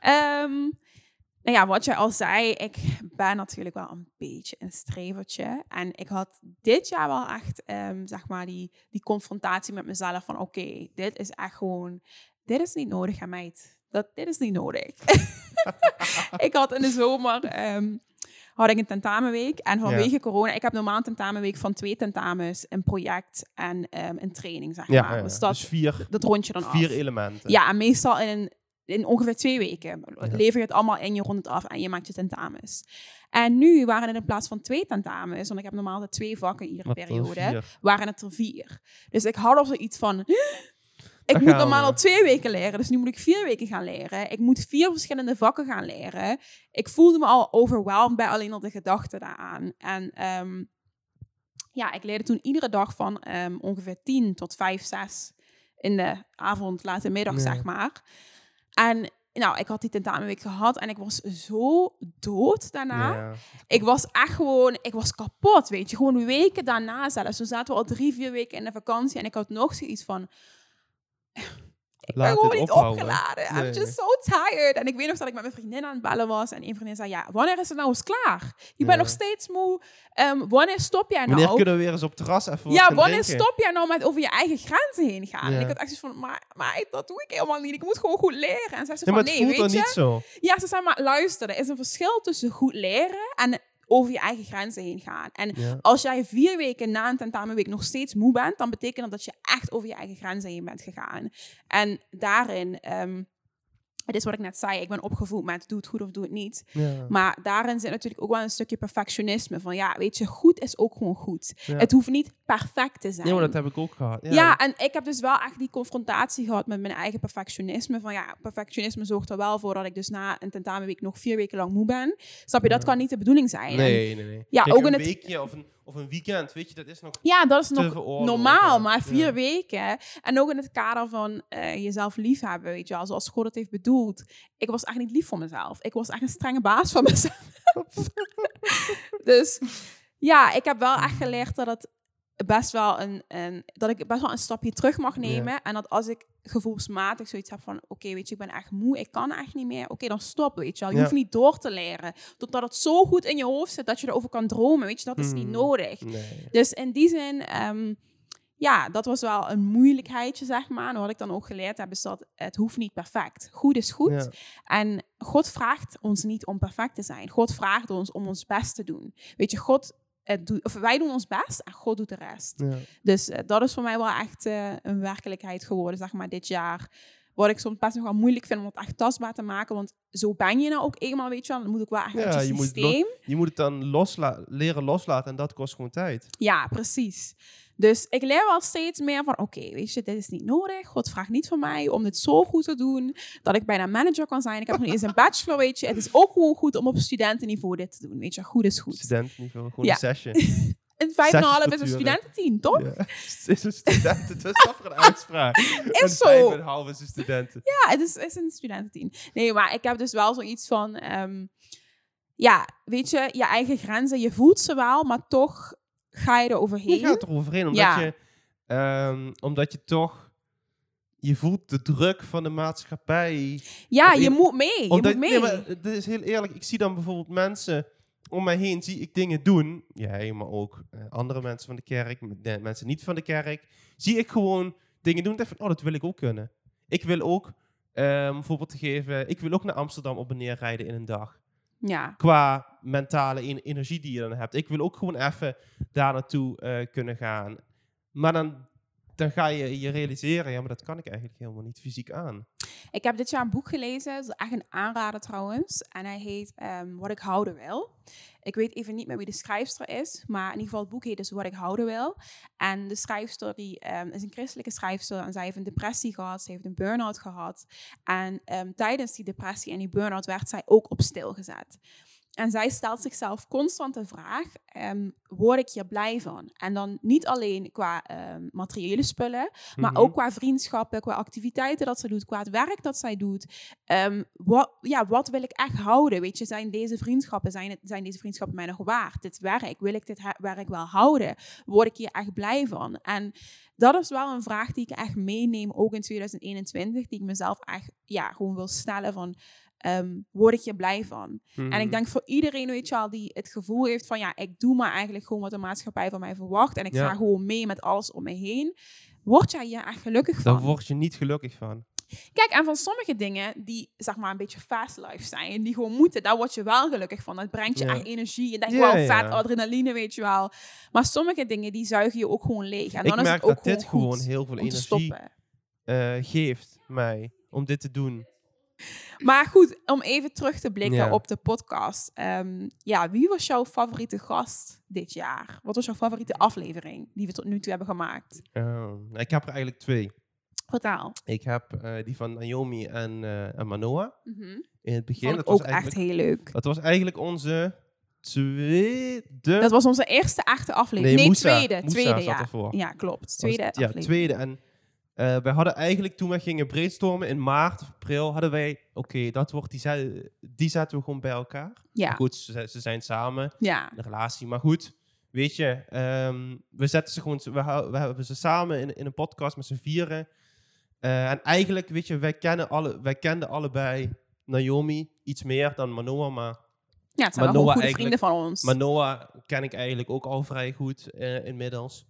[SPEAKER 1] Ehm, nou ja, wat jij al zei, ik ben natuurlijk wel een beetje een strevertje. En ik had dit jaar wel echt, ehm, zeg maar, die, die confrontatie met mezelf van... Oké, dit is echt gewoon... Dit is niet nodig, hè, meid. Dat, dit is niet nodig. ik had in de zomer... ehm, had ik een tentamenweek. En vanwege corona... Ik heb normaal een tentamenweek van twee tentamens, een project en ehm, een training, zeg
[SPEAKER 2] Ja,
[SPEAKER 1] maar.
[SPEAKER 2] ja,
[SPEAKER 1] Dus dat,
[SPEAKER 2] dus vier,
[SPEAKER 1] dat rond je dan af.
[SPEAKER 2] vier elementen.
[SPEAKER 1] Ja, en meestal in, een, in ongeveer twee weken lever je het allemaal in, je rond het af en je maakt je tentamens. En nu waren het in plaats van twee tentamens, want ik heb normaal altijd twee vakken iedere periode, waren het er vier. Dus ik had al zoiets van, ik moet normaal
[SPEAKER 2] we.
[SPEAKER 1] al twee weken leren, dus nu moet ik vier weken gaan leren. Ik moet vier verschillende vakken gaan leren. Ik voelde me al overweldigd bij alleen al de gedachte daaraan. En ehm, ja, ik leerde toen iedere dag van ehm, ongeveer tien tot vijf, zes in de avond, late middag, zeg maar. En nou, ik had die tentamenweek gehad en ik was zo dood daarna.
[SPEAKER 2] Ja.
[SPEAKER 1] Ik was echt gewoon, ik was kapot, weet je. Gewoon weken daarna zelfs. Toen zaten we al drie, vier weken in de vakantie en ik had nog zoiets van... Ik ben gewoon niet
[SPEAKER 2] ophouden.
[SPEAKER 1] opgeladen. I'm just so tired. En ik weet nog dat ik met mijn vriendin aan het bellen was. En een vriendin zei, ja, wanneer is het nou eens klaar? Je
[SPEAKER 2] Ja.
[SPEAKER 1] bent nog steeds moe. Ehm, wanneer stop jij nou?
[SPEAKER 2] Wanneer kunnen we weer eens op het terras even
[SPEAKER 1] ja, wanneer
[SPEAKER 2] drinken?
[SPEAKER 1] stop jij nou met over je eigen grenzen heen gaan? En
[SPEAKER 2] Ja.
[SPEAKER 1] ik had echt zoiets van, maar, maar dat doe ik helemaal niet. Ik moet gewoon goed leren. En zei
[SPEAKER 2] Ja, maar
[SPEAKER 1] van, nee, weet je.
[SPEAKER 2] niet zo.
[SPEAKER 1] Ja, ze zei maar, luister, er is een verschil tussen goed leren en over je eigen grenzen heen gaan. En
[SPEAKER 2] Ja.
[SPEAKER 1] als jij vier weken na een tentamenweek nog steeds moe bent, dan betekent dat dat je echt over je eigen grenzen heen bent gegaan. En daarin, ehm, het is wat ik net zei, ik ben opgevoed met doe het goed of doe het niet.
[SPEAKER 2] Ja.
[SPEAKER 1] Maar daarin zit natuurlijk ook wel een stukje perfectionisme. Van ja, weet je, goed is ook gewoon goed.
[SPEAKER 2] Ja.
[SPEAKER 1] Het hoeft niet perfect te zijn.
[SPEAKER 2] Ja, maar dat heb ik ook gehad. Ja,
[SPEAKER 1] Ja, en ik heb dus wel echt die confrontatie gehad met mijn eigen perfectionisme. Van ja, perfectionisme zorgt er wel voor dat ik dus na een tentamenweek nog vier weken lang moe ben. Snap je, dat kan niet de bedoeling zijn.
[SPEAKER 2] Nee, nee, nee.
[SPEAKER 1] Ja,
[SPEAKER 2] Kijk,
[SPEAKER 1] ook
[SPEAKER 2] een
[SPEAKER 1] in het-
[SPEAKER 2] weekje of een, of een weekend, weet je, dat is nog
[SPEAKER 1] ja, dat is nog normaal, maar vier
[SPEAKER 2] Ja.
[SPEAKER 1] weken. En ook in het kader van eh, jezelf liefhebben, weet je wel, zoals God het heeft bedoeld. Ik was echt niet lief voor mezelf. Ik was echt een strenge baas van mezelf. dus ja, ik heb wel echt geleerd dat het best wel een, een dat ik best wel een stapje terug mag nemen. En dat als ik gevoelsmatig zoiets heb van, oké, weet je, ik ben echt moe, ik kan echt niet meer. Oké, dan stop, weet je wel. Je hoeft niet door te leren. Totdat het zo goed in je hoofd zit dat je erover kan dromen, weet je. Dat is niet
[SPEAKER 2] Mm.
[SPEAKER 1] nodig.
[SPEAKER 2] Nee.
[SPEAKER 1] Dus in die zin, ehm, ja, dat was wel een moeilijkheidje, zeg maar. En wat ik dan ook geleerd heb, is dat het hoeft niet perfect. Goed is goed.
[SPEAKER 2] Ja.
[SPEAKER 1] En God vraagt ons niet om perfect te zijn. God vraagt ons om ons best te doen. Weet je, God het doet, of wij doen ons best en God doet de rest.
[SPEAKER 2] Ja.
[SPEAKER 1] Dus eh, dat is voor mij wel echt eh, een werkelijkheid geworden, zeg maar, dit jaar. Wat ik soms best nog wel moeilijk vind om het echt tastbaar te maken. Want zo ben je nou ook eenmaal, weet je wel. Dan moet ook wel echt
[SPEAKER 2] Ja,
[SPEAKER 1] uit je,
[SPEAKER 2] je moet
[SPEAKER 1] systeem.
[SPEAKER 2] Je moet het dan losla leren loslaten en dat kost gewoon tijd.
[SPEAKER 1] Ja, precies. Dus ik leer wel steeds meer van, oké, weet je, dit is niet nodig. God vraagt niet van mij om dit zo goed te doen, dat ik bijna manager kan zijn. Ik heb nog niet eens een bachelor, weet je. Het is ook gewoon goed om op studentenniveau dit te doen, weet je. Goed is goed.
[SPEAKER 2] Studentenniveau, gewoon
[SPEAKER 1] Ja.
[SPEAKER 2] een session.
[SPEAKER 1] Een vijf en een half is een studententeam, toch?
[SPEAKER 2] Ja. Het is een studenten, het is toch een uitspraak. een
[SPEAKER 1] zo.
[SPEAKER 2] vijf en half is een studenten.
[SPEAKER 1] Ja, het is, is een studententeam. Nee, maar ik heb dus wel zoiets van... ehm, ja, weet je, je eigen grenzen, je voelt ze wel, maar toch ga je er
[SPEAKER 2] Je
[SPEAKER 1] overheen.
[SPEAKER 2] gaat er overheen, omdat,
[SPEAKER 1] Ja.
[SPEAKER 2] je, ehm, omdat je toch... Je voelt de druk van de maatschappij.
[SPEAKER 1] Ja, je moet mee. Je moet mee.
[SPEAKER 2] Nee, maar het is heel eerlijk. Ik zie dan bijvoorbeeld mensen om mij heen, zie ik dingen doen. Jij, maar ook eh, andere mensen van de kerk, de mensen niet van de kerk. Zie ik gewoon dingen doen. En denk van, oh, dat wil ik ook kunnen. Ik wil ook, ehm bijvoorbeeld te geven, ik wil ook naar Amsterdam op en neer rijden in een dag.
[SPEAKER 1] Ja,
[SPEAKER 2] Qua mentale en- energie die je dan hebt. Ik wil ook gewoon even daar naartoe eh, kunnen gaan. Maar dan, dan ga je je realiseren, ja, maar dat kan ik eigenlijk helemaal niet fysiek aan.
[SPEAKER 1] Ik heb dit jaar een boek gelezen. Dat is echt een aanrader trouwens. En hij heet ehm, Wat ik houden wil. Ik weet even niet meer wie de schrijfster is. Maar in ieder geval het boek heet dus Wat ik houden wil. En de schrijfster die, ehm, is een christelijke schrijfster. En zij heeft een depressie gehad. Ze heeft een burn-out gehad. En ehm, tijdens die depressie en die burn-out werd zij ook op stil gezet. En zij stelt zichzelf constant de vraag: ehm, word ik hier blij van? En dan niet alleen qua ehm, materiële spullen, maar
[SPEAKER 2] Mhm.
[SPEAKER 1] ook qua vriendschappen, qua activiteiten dat ze doet, qua het werk dat zij doet. Ehm, wat, ja, wat wil ik echt houden? Weet je, zijn deze vriendschappen, zijn, het, zijn deze vriendschappen mij nog waard? Dit werk, wil ik dit werk wel houden? Word ik hier echt blij van? En dat is wel een vraag die ik echt meeneem, ook in 2021, die ik mezelf echt ja, gewoon wil stellen van, ehm, word ik hier blij van? En
[SPEAKER 2] Mhm.
[SPEAKER 1] ik denk voor iedereen, weet je wel, die het gevoel heeft van, ja, ik doe maar eigenlijk gewoon wat de maatschappij van mij verwacht en ik
[SPEAKER 2] Ja.
[SPEAKER 1] ga gewoon mee met alles om me heen. Word jij hier echt gelukkig van?
[SPEAKER 2] Daar word je niet gelukkig van.
[SPEAKER 1] Kijk, en van sommige dingen die, zeg maar, een beetje fast life zijn, die gewoon moeten, daar word je wel gelukkig van. Dat brengt je
[SPEAKER 2] Ja.
[SPEAKER 1] echt energie. Je denkt wel
[SPEAKER 2] ja.
[SPEAKER 1] vet, adrenaline, weet je wel. Maar sommige dingen, die zuigen je ook gewoon leeg. En
[SPEAKER 2] ik
[SPEAKER 1] dan is
[SPEAKER 2] merk
[SPEAKER 1] het ook
[SPEAKER 2] dat dit
[SPEAKER 1] gewoon
[SPEAKER 2] gewoon
[SPEAKER 1] goed
[SPEAKER 2] heel veel energie eh, geeft mij om dit te doen.
[SPEAKER 1] Maar goed, om even terug te blikken
[SPEAKER 2] Ja.
[SPEAKER 1] op de podcast. Ehm, ja, wie was jouw favoriete gast dit jaar? Wat was jouw favoriete aflevering die we tot nu toe hebben gemaakt?
[SPEAKER 2] Eh, ik heb er eigenlijk twee.
[SPEAKER 1] Vertaal.
[SPEAKER 2] Ik heb eh, die van Naomi en, eh, en Manoa
[SPEAKER 1] Mhm.
[SPEAKER 2] in het begin. Dat was,
[SPEAKER 1] ook echt heel leuk.
[SPEAKER 2] dat was eigenlijk onze tweede...
[SPEAKER 1] Dat was onze eerste echte aflevering. Nee,
[SPEAKER 2] Moussa.
[SPEAKER 1] tweede.
[SPEAKER 2] Moussa
[SPEAKER 1] tweede, ja.
[SPEAKER 2] ervoor.
[SPEAKER 1] Ja, klopt.
[SPEAKER 2] Was-
[SPEAKER 1] Tweede
[SPEAKER 2] Ja, tweede. En eh wij hadden eigenlijk, toen we gingen brainstormen in maart of april, hadden wij, oké, dat wordt die, die zetten we gewoon bij elkaar.
[SPEAKER 1] Ja,
[SPEAKER 2] Goed, ze, ze zijn samen,
[SPEAKER 1] ja.
[SPEAKER 2] een relatie, maar goed. Weet je, ehm, we zetten ze gewoon, we, we hebben ze samen in, in een podcast met z'n vieren. Eh, en eigenlijk, weet je, wij, kennen alle, wij kenden allebei Naomi iets meer dan Manoa, maar
[SPEAKER 1] Ja, het zijn wel goede vrienden van ons.
[SPEAKER 2] Maar Noah ken ik eigenlijk ook al vrij goed eh, inmiddels.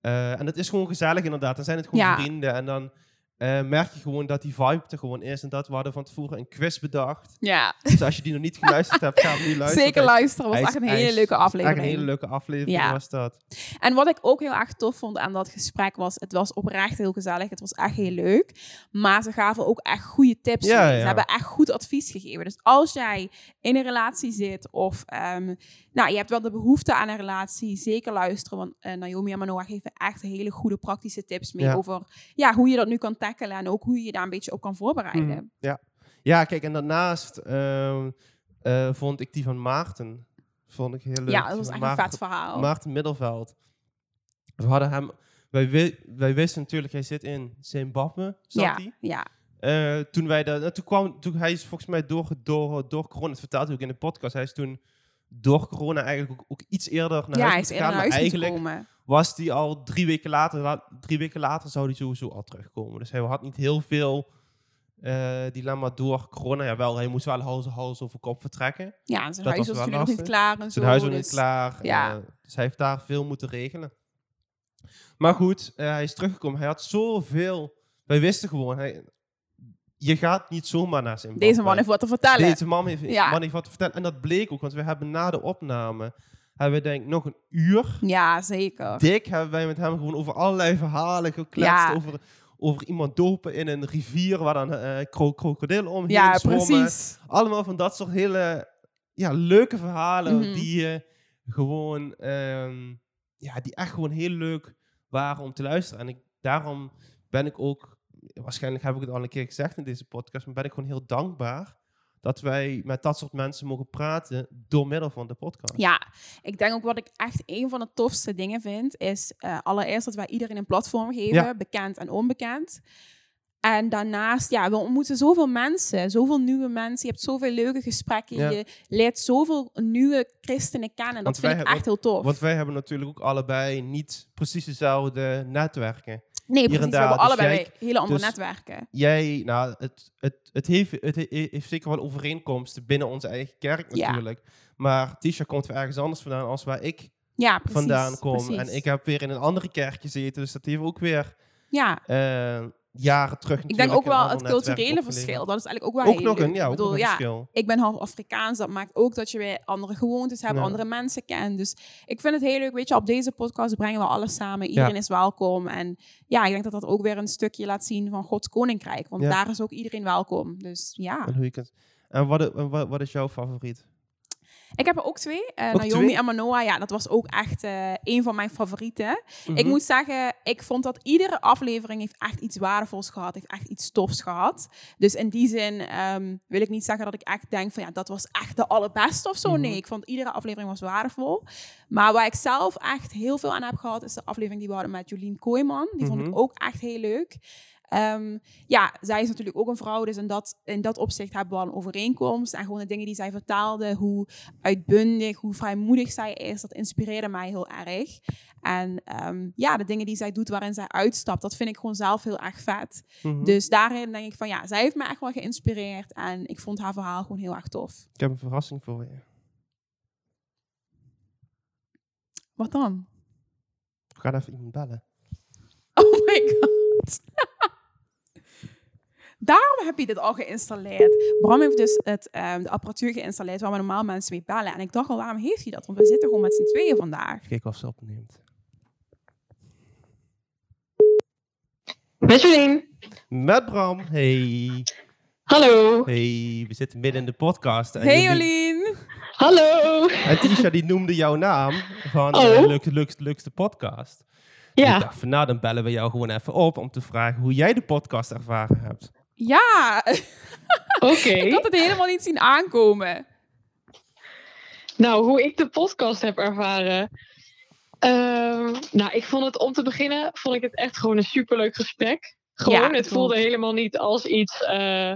[SPEAKER 2] Eh, en het is gewoon gezellig inderdaad. Dan zijn het gewoon
[SPEAKER 1] Ja.
[SPEAKER 2] vrienden. En dan eh, merk je gewoon dat die vibe er gewoon is. En dat we hadden van tevoren een quiz bedacht.
[SPEAKER 1] ja,
[SPEAKER 2] Dus als je die nog niet geluisterd hebt, ga hem nu luisteren.
[SPEAKER 1] zeker luisteren. was echt een hele leuke
[SPEAKER 2] Echt
[SPEAKER 1] aflevering.
[SPEAKER 2] een hele leuke aflevering
[SPEAKER 1] Ja.
[SPEAKER 2] was dat.
[SPEAKER 1] En wat ik ook heel erg tof vond aan dat gesprek was, het was oprecht heel gezellig. Het was echt heel leuk. Maar ze gaven ook echt goede tips.
[SPEAKER 2] Ja.
[SPEAKER 1] Ze hebben echt goed advies gegeven. Dus als jij in een relatie zit of ehm, nou, je hebt wel de behoefte aan een relatie, zeker luisteren. Want eh, Naomi en Manoa geven echt hele goede praktische tips mee over ja, hoe je dat nu kan tackelen en ook hoe je je daar een beetje op kan voorbereiden.
[SPEAKER 2] Mhm, Ja. ja, kijk, en daarnaast ehm, eh, vond ik die van Maarten vond ik heel leuk.
[SPEAKER 1] Ja, dat was een vet verhaal.
[SPEAKER 2] Maarten Middelveld. We hadden hem... Wij, wi- wij wisten natuurlijk, hij zit in Zimbabwe, zat
[SPEAKER 1] ja,
[SPEAKER 2] hij.
[SPEAKER 1] ja,
[SPEAKER 2] Eh, toen wij daar, nou, toen kwam, toen hij is volgens mij door, door, door corona, dat vertelde hij ook in de podcast, hij is toen door corona eigenlijk ook, ook iets eerder naar
[SPEAKER 1] ja, hij
[SPEAKER 2] huis
[SPEAKER 1] is eerder naar
[SPEAKER 2] Maar
[SPEAKER 1] huis moeten
[SPEAKER 2] eigenlijk
[SPEAKER 1] komen.
[SPEAKER 2] Was hij al drie weken later, la- drie weken later zou hij sowieso al terugkomen. Dus hij had niet heel veel eh, dilemma door corona. Jawel, hij moest wel hals, hals over kop vertrekken.
[SPEAKER 1] Ja, zijn
[SPEAKER 2] dat
[SPEAKER 1] huis
[SPEAKER 2] was
[SPEAKER 1] was
[SPEAKER 2] wel
[SPEAKER 1] natuurlijk nog niet klaar en zo.
[SPEAKER 2] Zijn huis was niet
[SPEAKER 1] dus-
[SPEAKER 2] klaar.
[SPEAKER 1] ja.
[SPEAKER 2] eh, dus hij heeft daar veel moeten regelen. Maar goed, eh, hij is teruggekomen. Hij had zoveel... Wij wisten gewoon, hij, je gaat niet zomaar naar Zimbabwe.
[SPEAKER 1] Deze man heeft wat te vertellen.
[SPEAKER 2] Deze man heeft,
[SPEAKER 1] Ja.
[SPEAKER 2] man heeft wat te vertellen. En dat bleek ook, want we hebben na de opname... hebben we denk ik nog een uur...
[SPEAKER 1] Ja, zeker.
[SPEAKER 2] Dik hebben wij met hem gewoon over allerlei verhalen gekletst.
[SPEAKER 1] Ja.
[SPEAKER 2] Over, over iemand dopen in een rivier waar dan eh kro krokodillen omheen
[SPEAKER 1] Ja,
[SPEAKER 2] zwommen.
[SPEAKER 1] precies.
[SPEAKER 2] Allemaal van dat soort hele ja, leuke verhalen
[SPEAKER 1] Mhm.
[SPEAKER 2] die je gewoon... ehm, ja, die echt gewoon heel leuk waren om te luisteren. En ik, daarom ben ik ook... Waarschijnlijk heb ik het al een keer gezegd in deze podcast, maar ben ik gewoon heel dankbaar dat wij met dat soort mensen mogen praten door middel van de podcast.
[SPEAKER 1] Ja, ik denk ook wat ik echt een van de tofste dingen vind, is eh, allereerst dat wij iedereen een platform geven,
[SPEAKER 2] Ja.
[SPEAKER 1] bekend en onbekend. En daarnaast, ja, we ontmoeten zoveel mensen, zoveel nieuwe mensen. Je hebt zoveel leuke gesprekken.
[SPEAKER 2] Ja.
[SPEAKER 1] Je leert zoveel nieuwe christenen kennen. Dat vind ik
[SPEAKER 2] hebben-
[SPEAKER 1] echt heel tof.
[SPEAKER 2] Want wij hebben natuurlijk ook allebei niet precies dezelfde netwerken.
[SPEAKER 1] Nee, precies. We hebben
[SPEAKER 2] dus
[SPEAKER 1] allebei
[SPEAKER 2] jij-
[SPEAKER 1] hele andere
[SPEAKER 2] dus-
[SPEAKER 1] netwerken.
[SPEAKER 2] Jij, nou, het, het, het, heeft, het he- heeft zeker wel overeenkomsten binnen onze eigen kerk
[SPEAKER 1] Ja.
[SPEAKER 2] natuurlijk. Maar Tisha komt weer ergens anders vandaan als waar ik
[SPEAKER 1] Ja, precies.
[SPEAKER 2] vandaan kom.
[SPEAKER 1] precies.
[SPEAKER 2] En ik heb weer in een andere kerk gezeten. Dus dat heeft ook weer
[SPEAKER 1] Ja,
[SPEAKER 2] eh, jaren terug
[SPEAKER 1] ik denk ook wel het culturele verschil. Dat is eigenlijk ook wel
[SPEAKER 2] Ook nog een, ja,
[SPEAKER 1] Ik
[SPEAKER 2] ook
[SPEAKER 1] bedoel,
[SPEAKER 2] nog een
[SPEAKER 1] ja,
[SPEAKER 2] verschil.
[SPEAKER 1] ik ben half Afrikaans. Dat maakt ook dat je weer andere gewoontes hebt,
[SPEAKER 2] Ja.
[SPEAKER 1] andere mensen kent. Dus ik vind het heel leuk. Weet je, op deze podcast brengen we alles samen. Iedereen is welkom. En ja, ik denk dat dat ook weer een stukje laat zien van Gods koninkrijk. Want daar is ook iedereen welkom. Dus ja.
[SPEAKER 2] En, hoe je kunt, en wat, en wat, wat is jouw favoriet?
[SPEAKER 1] Ik heb er ook twee. Eh,
[SPEAKER 2] Ook
[SPEAKER 1] Naomi
[SPEAKER 2] twee?
[SPEAKER 1] en Manoa, ja, dat was ook echt eh een van mijn favorieten. Ik
[SPEAKER 2] Mhm.
[SPEAKER 1] moet zeggen, ik vond dat iedere aflevering heeft echt iets waardevols gehad, heeft echt iets tofs gehad. Dus in die zin ehm, wil ik niet zeggen dat ik echt denk van ja, dat was echt de allerbeste of zo.
[SPEAKER 2] Mhm.
[SPEAKER 1] Nee, ik vond iedere aflevering was waardevol. Maar waar ik zelf echt heel veel aan heb gehad, is de aflevering die we hadden met Jolien Kooijman. Die vond
[SPEAKER 2] Mhm.
[SPEAKER 1] ik ook echt heel leuk. Ehm, ja, zij is natuurlijk ook een vrouw, dus in dat, in dat opzicht hebben we al een overeenkomst. En gewoon de dingen die zij vertaalde, hoe uitbundig, hoe vrijmoedig zij is, dat inspireerde mij heel erg. En ehm, ja, de dingen die zij doet waarin zij uitstapt, dat vind ik gewoon zelf heel erg vet.
[SPEAKER 2] Mhm.
[SPEAKER 1] Dus daarin denk ik van ja, zij heeft me echt wel geïnspireerd. En ik vond haar verhaal gewoon heel erg tof.
[SPEAKER 2] Ik heb een verrassing voor je.
[SPEAKER 1] Wat dan?
[SPEAKER 2] Ik ga even iemand bellen.
[SPEAKER 1] Oh my god. Daarom heb je dit al geïnstalleerd. Bram heeft dus het, ehm, de apparatuur geïnstalleerd waar we normaal mensen mee bellen. En ik dacht al, waarom heeft hij dat? Want we zitten gewoon met z'n tweeën vandaag.
[SPEAKER 2] Kijk of ze opneemt.
[SPEAKER 3] Met Jolien.
[SPEAKER 2] Met Bram. Hey.
[SPEAKER 3] Hallo.
[SPEAKER 2] Hey, we zitten midden in de podcast. En
[SPEAKER 1] Hey
[SPEAKER 2] jullie-
[SPEAKER 1] Jolien!
[SPEAKER 3] Hallo.
[SPEAKER 2] En Tisha die noemde jouw naam van
[SPEAKER 3] Oh.
[SPEAKER 2] de leukste, leukste, leukste podcast. Ik
[SPEAKER 3] Ja.
[SPEAKER 2] dacht van nou, dan bellen we jou gewoon even op om te vragen hoe jij de podcast ervaren hebt.
[SPEAKER 1] Ja,
[SPEAKER 3] Oké.
[SPEAKER 1] ik had het helemaal niet zien aankomen.
[SPEAKER 3] Nou, hoe ik de podcast heb ervaren. Ehm, nou, ik vond het om te beginnen, vond ik het echt gewoon een superleuk gesprek. Gewoon,
[SPEAKER 1] Ja,
[SPEAKER 3] het voelde helemaal niet als iets eh,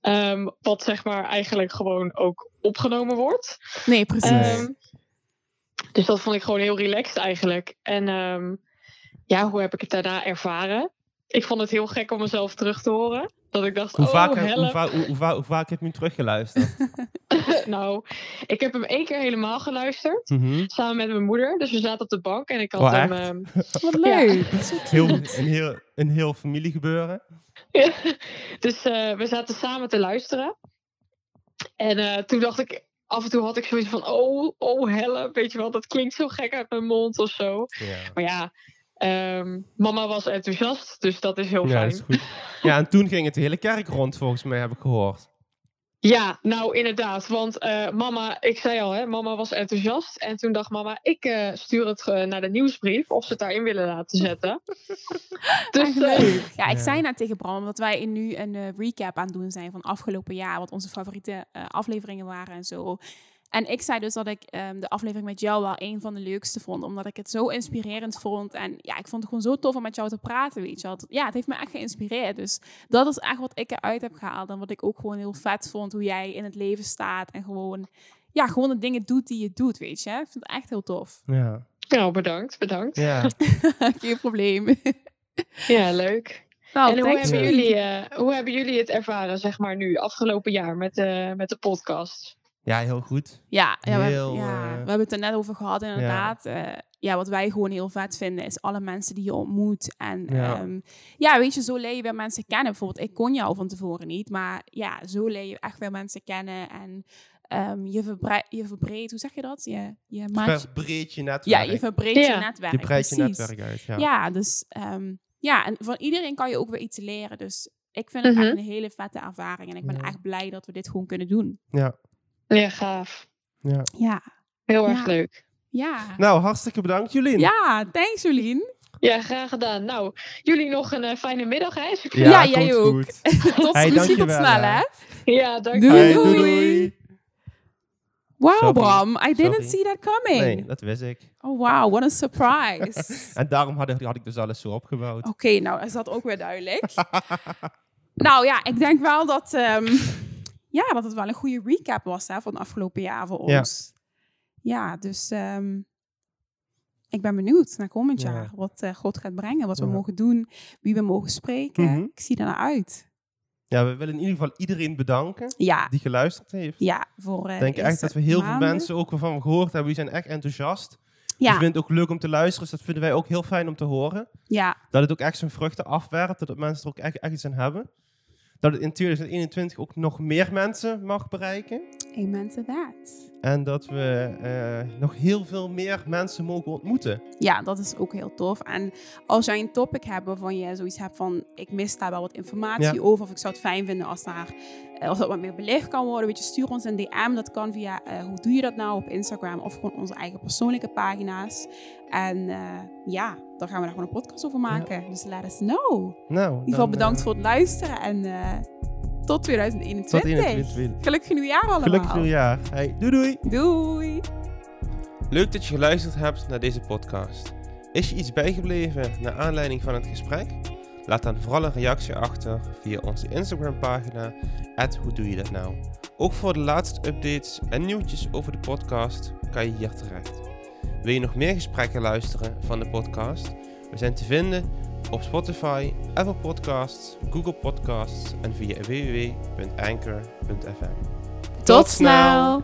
[SPEAKER 3] ehm, wat zeg maar eigenlijk gewoon ook opgenomen wordt.
[SPEAKER 1] Nee, precies.
[SPEAKER 3] Ehm, dus dat vond ik gewoon heel relaxed eigenlijk. En ja, hoe heb ik het daarna ervaren? Ik vond het heel gek om mezelf terug te horen. Dat ik dacht,
[SPEAKER 2] Hoe,
[SPEAKER 3] oh,
[SPEAKER 2] vaak, heb-
[SPEAKER 3] help.
[SPEAKER 2] hoe, va- hoe, hoe, va- hoe vaak heb je hem teruggeluisterd?
[SPEAKER 3] nou, ik heb hem één keer helemaal geluisterd.
[SPEAKER 2] Mhm.
[SPEAKER 3] Samen met mijn moeder. Dus we zaten op de bank en ik had
[SPEAKER 2] Oh,
[SPEAKER 3] hem. ehm,
[SPEAKER 1] Wat leuk. Zo
[SPEAKER 2] heel, een, heel, een heel familiegebeuren.
[SPEAKER 3] dus eh, we zaten samen te luisteren. En eh, toen dacht ik. Af en toe had ik zoiets van. Oh, oh, help. Weet je wel, dat klinkt zo gek uit mijn mond of zo.
[SPEAKER 2] Ja.
[SPEAKER 3] Maar ja, ehm, mama was enthousiast. Dus dat is heel
[SPEAKER 2] Ja,
[SPEAKER 3] fijn.
[SPEAKER 2] dat is goed. Ja, en toen ging het de hele kerk rond, volgens mij, heb ik gehoord.
[SPEAKER 3] Ja, nou inderdaad. Want eh, mama, ik zei al, hè, mama was enthousiast. En toen dacht mama, ik eh, stuur het eh, naar de nieuwsbrief of ze het daarin willen laten zetten. dus.
[SPEAKER 1] Ja, ik
[SPEAKER 2] Ja.
[SPEAKER 1] zei net tegen Bram dat wij nu een eh, recap aan het doen zijn van afgelopen jaar. Wat onze favoriete eh, afleveringen waren en zo. En ik zei dus dat ik ehm, de aflevering met jou wel een van de leukste vond. Omdat ik het zo inspirerend vond. En ja, ik vond het gewoon zo tof om met jou te praten, weet je wel. Ja, het heeft me echt geïnspireerd. Dus dat is echt wat ik eruit heb gehaald. En wat ik ook gewoon heel vet vond. Hoe jij in het leven staat. En gewoon, ja, gewoon de dingen doet die je doet, weet je. Ik vind het echt heel tof.
[SPEAKER 2] Ja.
[SPEAKER 3] nou, bedankt, bedankt.
[SPEAKER 2] Ja.
[SPEAKER 1] Geen probleem.
[SPEAKER 3] Ja, leuk.
[SPEAKER 1] Nou,
[SPEAKER 3] en hoe hebben, jullie, eh, hoe hebben jullie het ervaren, zeg maar nu, afgelopen jaar met, eh, met de podcast?
[SPEAKER 2] Ja, heel goed.
[SPEAKER 1] Ja, ja, we, ja
[SPEAKER 2] eh,
[SPEAKER 1] we hebben het er net over gehad, inderdaad. Ja. ja, wat wij gewoon heel vet vinden, is alle mensen die je ontmoet. En
[SPEAKER 2] Ja.
[SPEAKER 1] ja, ja weet je, zo leer je weer mensen kennen. Bijvoorbeeld, ik kon jou van tevoren niet, maar ja, zo leer je echt weer mensen kennen. En ehm, je, verbre je verbreedt, hoe zeg je dat? Je, je maakt...
[SPEAKER 2] Verbreed je netwerk.
[SPEAKER 1] Ja, je verbreedt
[SPEAKER 3] Ja.
[SPEAKER 1] je netwerk.
[SPEAKER 2] Je breidt je
[SPEAKER 1] precies.
[SPEAKER 2] netwerk uit. Ja.
[SPEAKER 1] Ja, dus ehm, ja, en van iedereen kan je ook weer iets leren. Dus ik vind het
[SPEAKER 3] Mhm.
[SPEAKER 1] echt een hele vette ervaring. En ik ben
[SPEAKER 2] Ja.
[SPEAKER 1] echt blij dat we dit gewoon kunnen doen.
[SPEAKER 2] Ja.
[SPEAKER 3] Ja, gaaf.
[SPEAKER 2] ja.
[SPEAKER 1] Ja,
[SPEAKER 3] Heel erg
[SPEAKER 1] Ja.
[SPEAKER 3] leuk.
[SPEAKER 1] ja.
[SPEAKER 2] Nou, hartstikke bedankt, Jolien.
[SPEAKER 1] Ja, thanks Jolien.
[SPEAKER 3] Ja, graag gedaan. Nou, jullie nog een eh, fijne middag, hè? Succes.
[SPEAKER 1] Ja, jij ook.
[SPEAKER 2] goed.
[SPEAKER 1] tot,
[SPEAKER 2] Hey,
[SPEAKER 1] misschien tot
[SPEAKER 2] dankjewel,
[SPEAKER 1] snel,
[SPEAKER 2] hè.
[SPEAKER 3] Ja, dank
[SPEAKER 1] Doei.
[SPEAKER 2] Doei, doei.
[SPEAKER 1] Wow. Bram. I didn't
[SPEAKER 2] Sorry.
[SPEAKER 1] see that coming.
[SPEAKER 2] Nee, dat wist ik.
[SPEAKER 1] Oh, wow. What a surprise.
[SPEAKER 2] En daarom had ik, had ik dus alles zo opgebouwd.
[SPEAKER 1] Oké, nou is dat ook weer duidelijk. nou ja, ik denk wel dat, ehm, ja, dat het wel een goede recap was hè, van het afgelopen jaar voor ons. Ja, dus ehm, ik ben benieuwd naar komend
[SPEAKER 2] Ja.
[SPEAKER 1] jaar. Wat eh, God gaat brengen, wat we mogen doen, wie we mogen spreken.
[SPEAKER 2] Mhm.
[SPEAKER 1] Ik zie er naar uit.
[SPEAKER 2] Ja, we willen in ieder geval iedereen bedanken
[SPEAKER 1] Ja,
[SPEAKER 2] die geluisterd heeft.
[SPEAKER 1] ja voor eh,
[SPEAKER 2] Ik denk
[SPEAKER 1] de
[SPEAKER 2] echt dat we heel
[SPEAKER 1] maanden.
[SPEAKER 2] veel mensen ook waarvan we gehoord hebben, die zijn echt enthousiast. Die
[SPEAKER 1] Ja,
[SPEAKER 2] vinden het ook leuk om te luisteren, dus dat vinden wij ook heel fijn om te horen.
[SPEAKER 1] ja,
[SPEAKER 2] Dat het ook echt zijn vruchten afwerpt, dat mensen er ook echt, echt iets aan hebben. Dat het in 2021 ook nog meer mensen mag bereiken.
[SPEAKER 1] Amen to that.
[SPEAKER 2] En dat we eh, nog heel veel meer mensen mogen ontmoeten.
[SPEAKER 1] Ja, dat is ook heel tof. En als jij een topic hebt waarvan je zoiets hebt van... ik mis daar wel wat informatie
[SPEAKER 2] Ja.
[SPEAKER 1] over... of ik zou het fijn vinden als, daar, eh, als dat wat meer belicht kan worden... Weet je, stuur ons een DM. Dat kan via eh, hoe doe je dat nou op Instagram... of gewoon onze eigen persoonlijke pagina's. En ja, daar gaan we daar gewoon een podcast over maken. Dus let us know. In
[SPEAKER 2] Nou,
[SPEAKER 1] ieder geval bedankt voor het luisteren. En tot 2021.
[SPEAKER 2] Tot 21.
[SPEAKER 1] Gelukkig nieuwjaar allemaal.
[SPEAKER 2] Gelukkig nieuwjaar. Hey, doei doei.
[SPEAKER 1] Doei.
[SPEAKER 2] Leuk dat je geluisterd hebt naar deze podcast. Is je iets bijgebleven naar aanleiding van het gesprek? Laat dan vooral een reactie achter via onze Instagram pagina hoe doe je dat nou. Ook voor de laatste updates en nieuwtjes over de podcast kan je hier terecht. Wil je nog meer gesprekken luisteren van de podcast? We zijn te vinden op Spotify, Apple Podcasts, Google Podcasts en via www.anchor.fm.
[SPEAKER 1] Tot snel.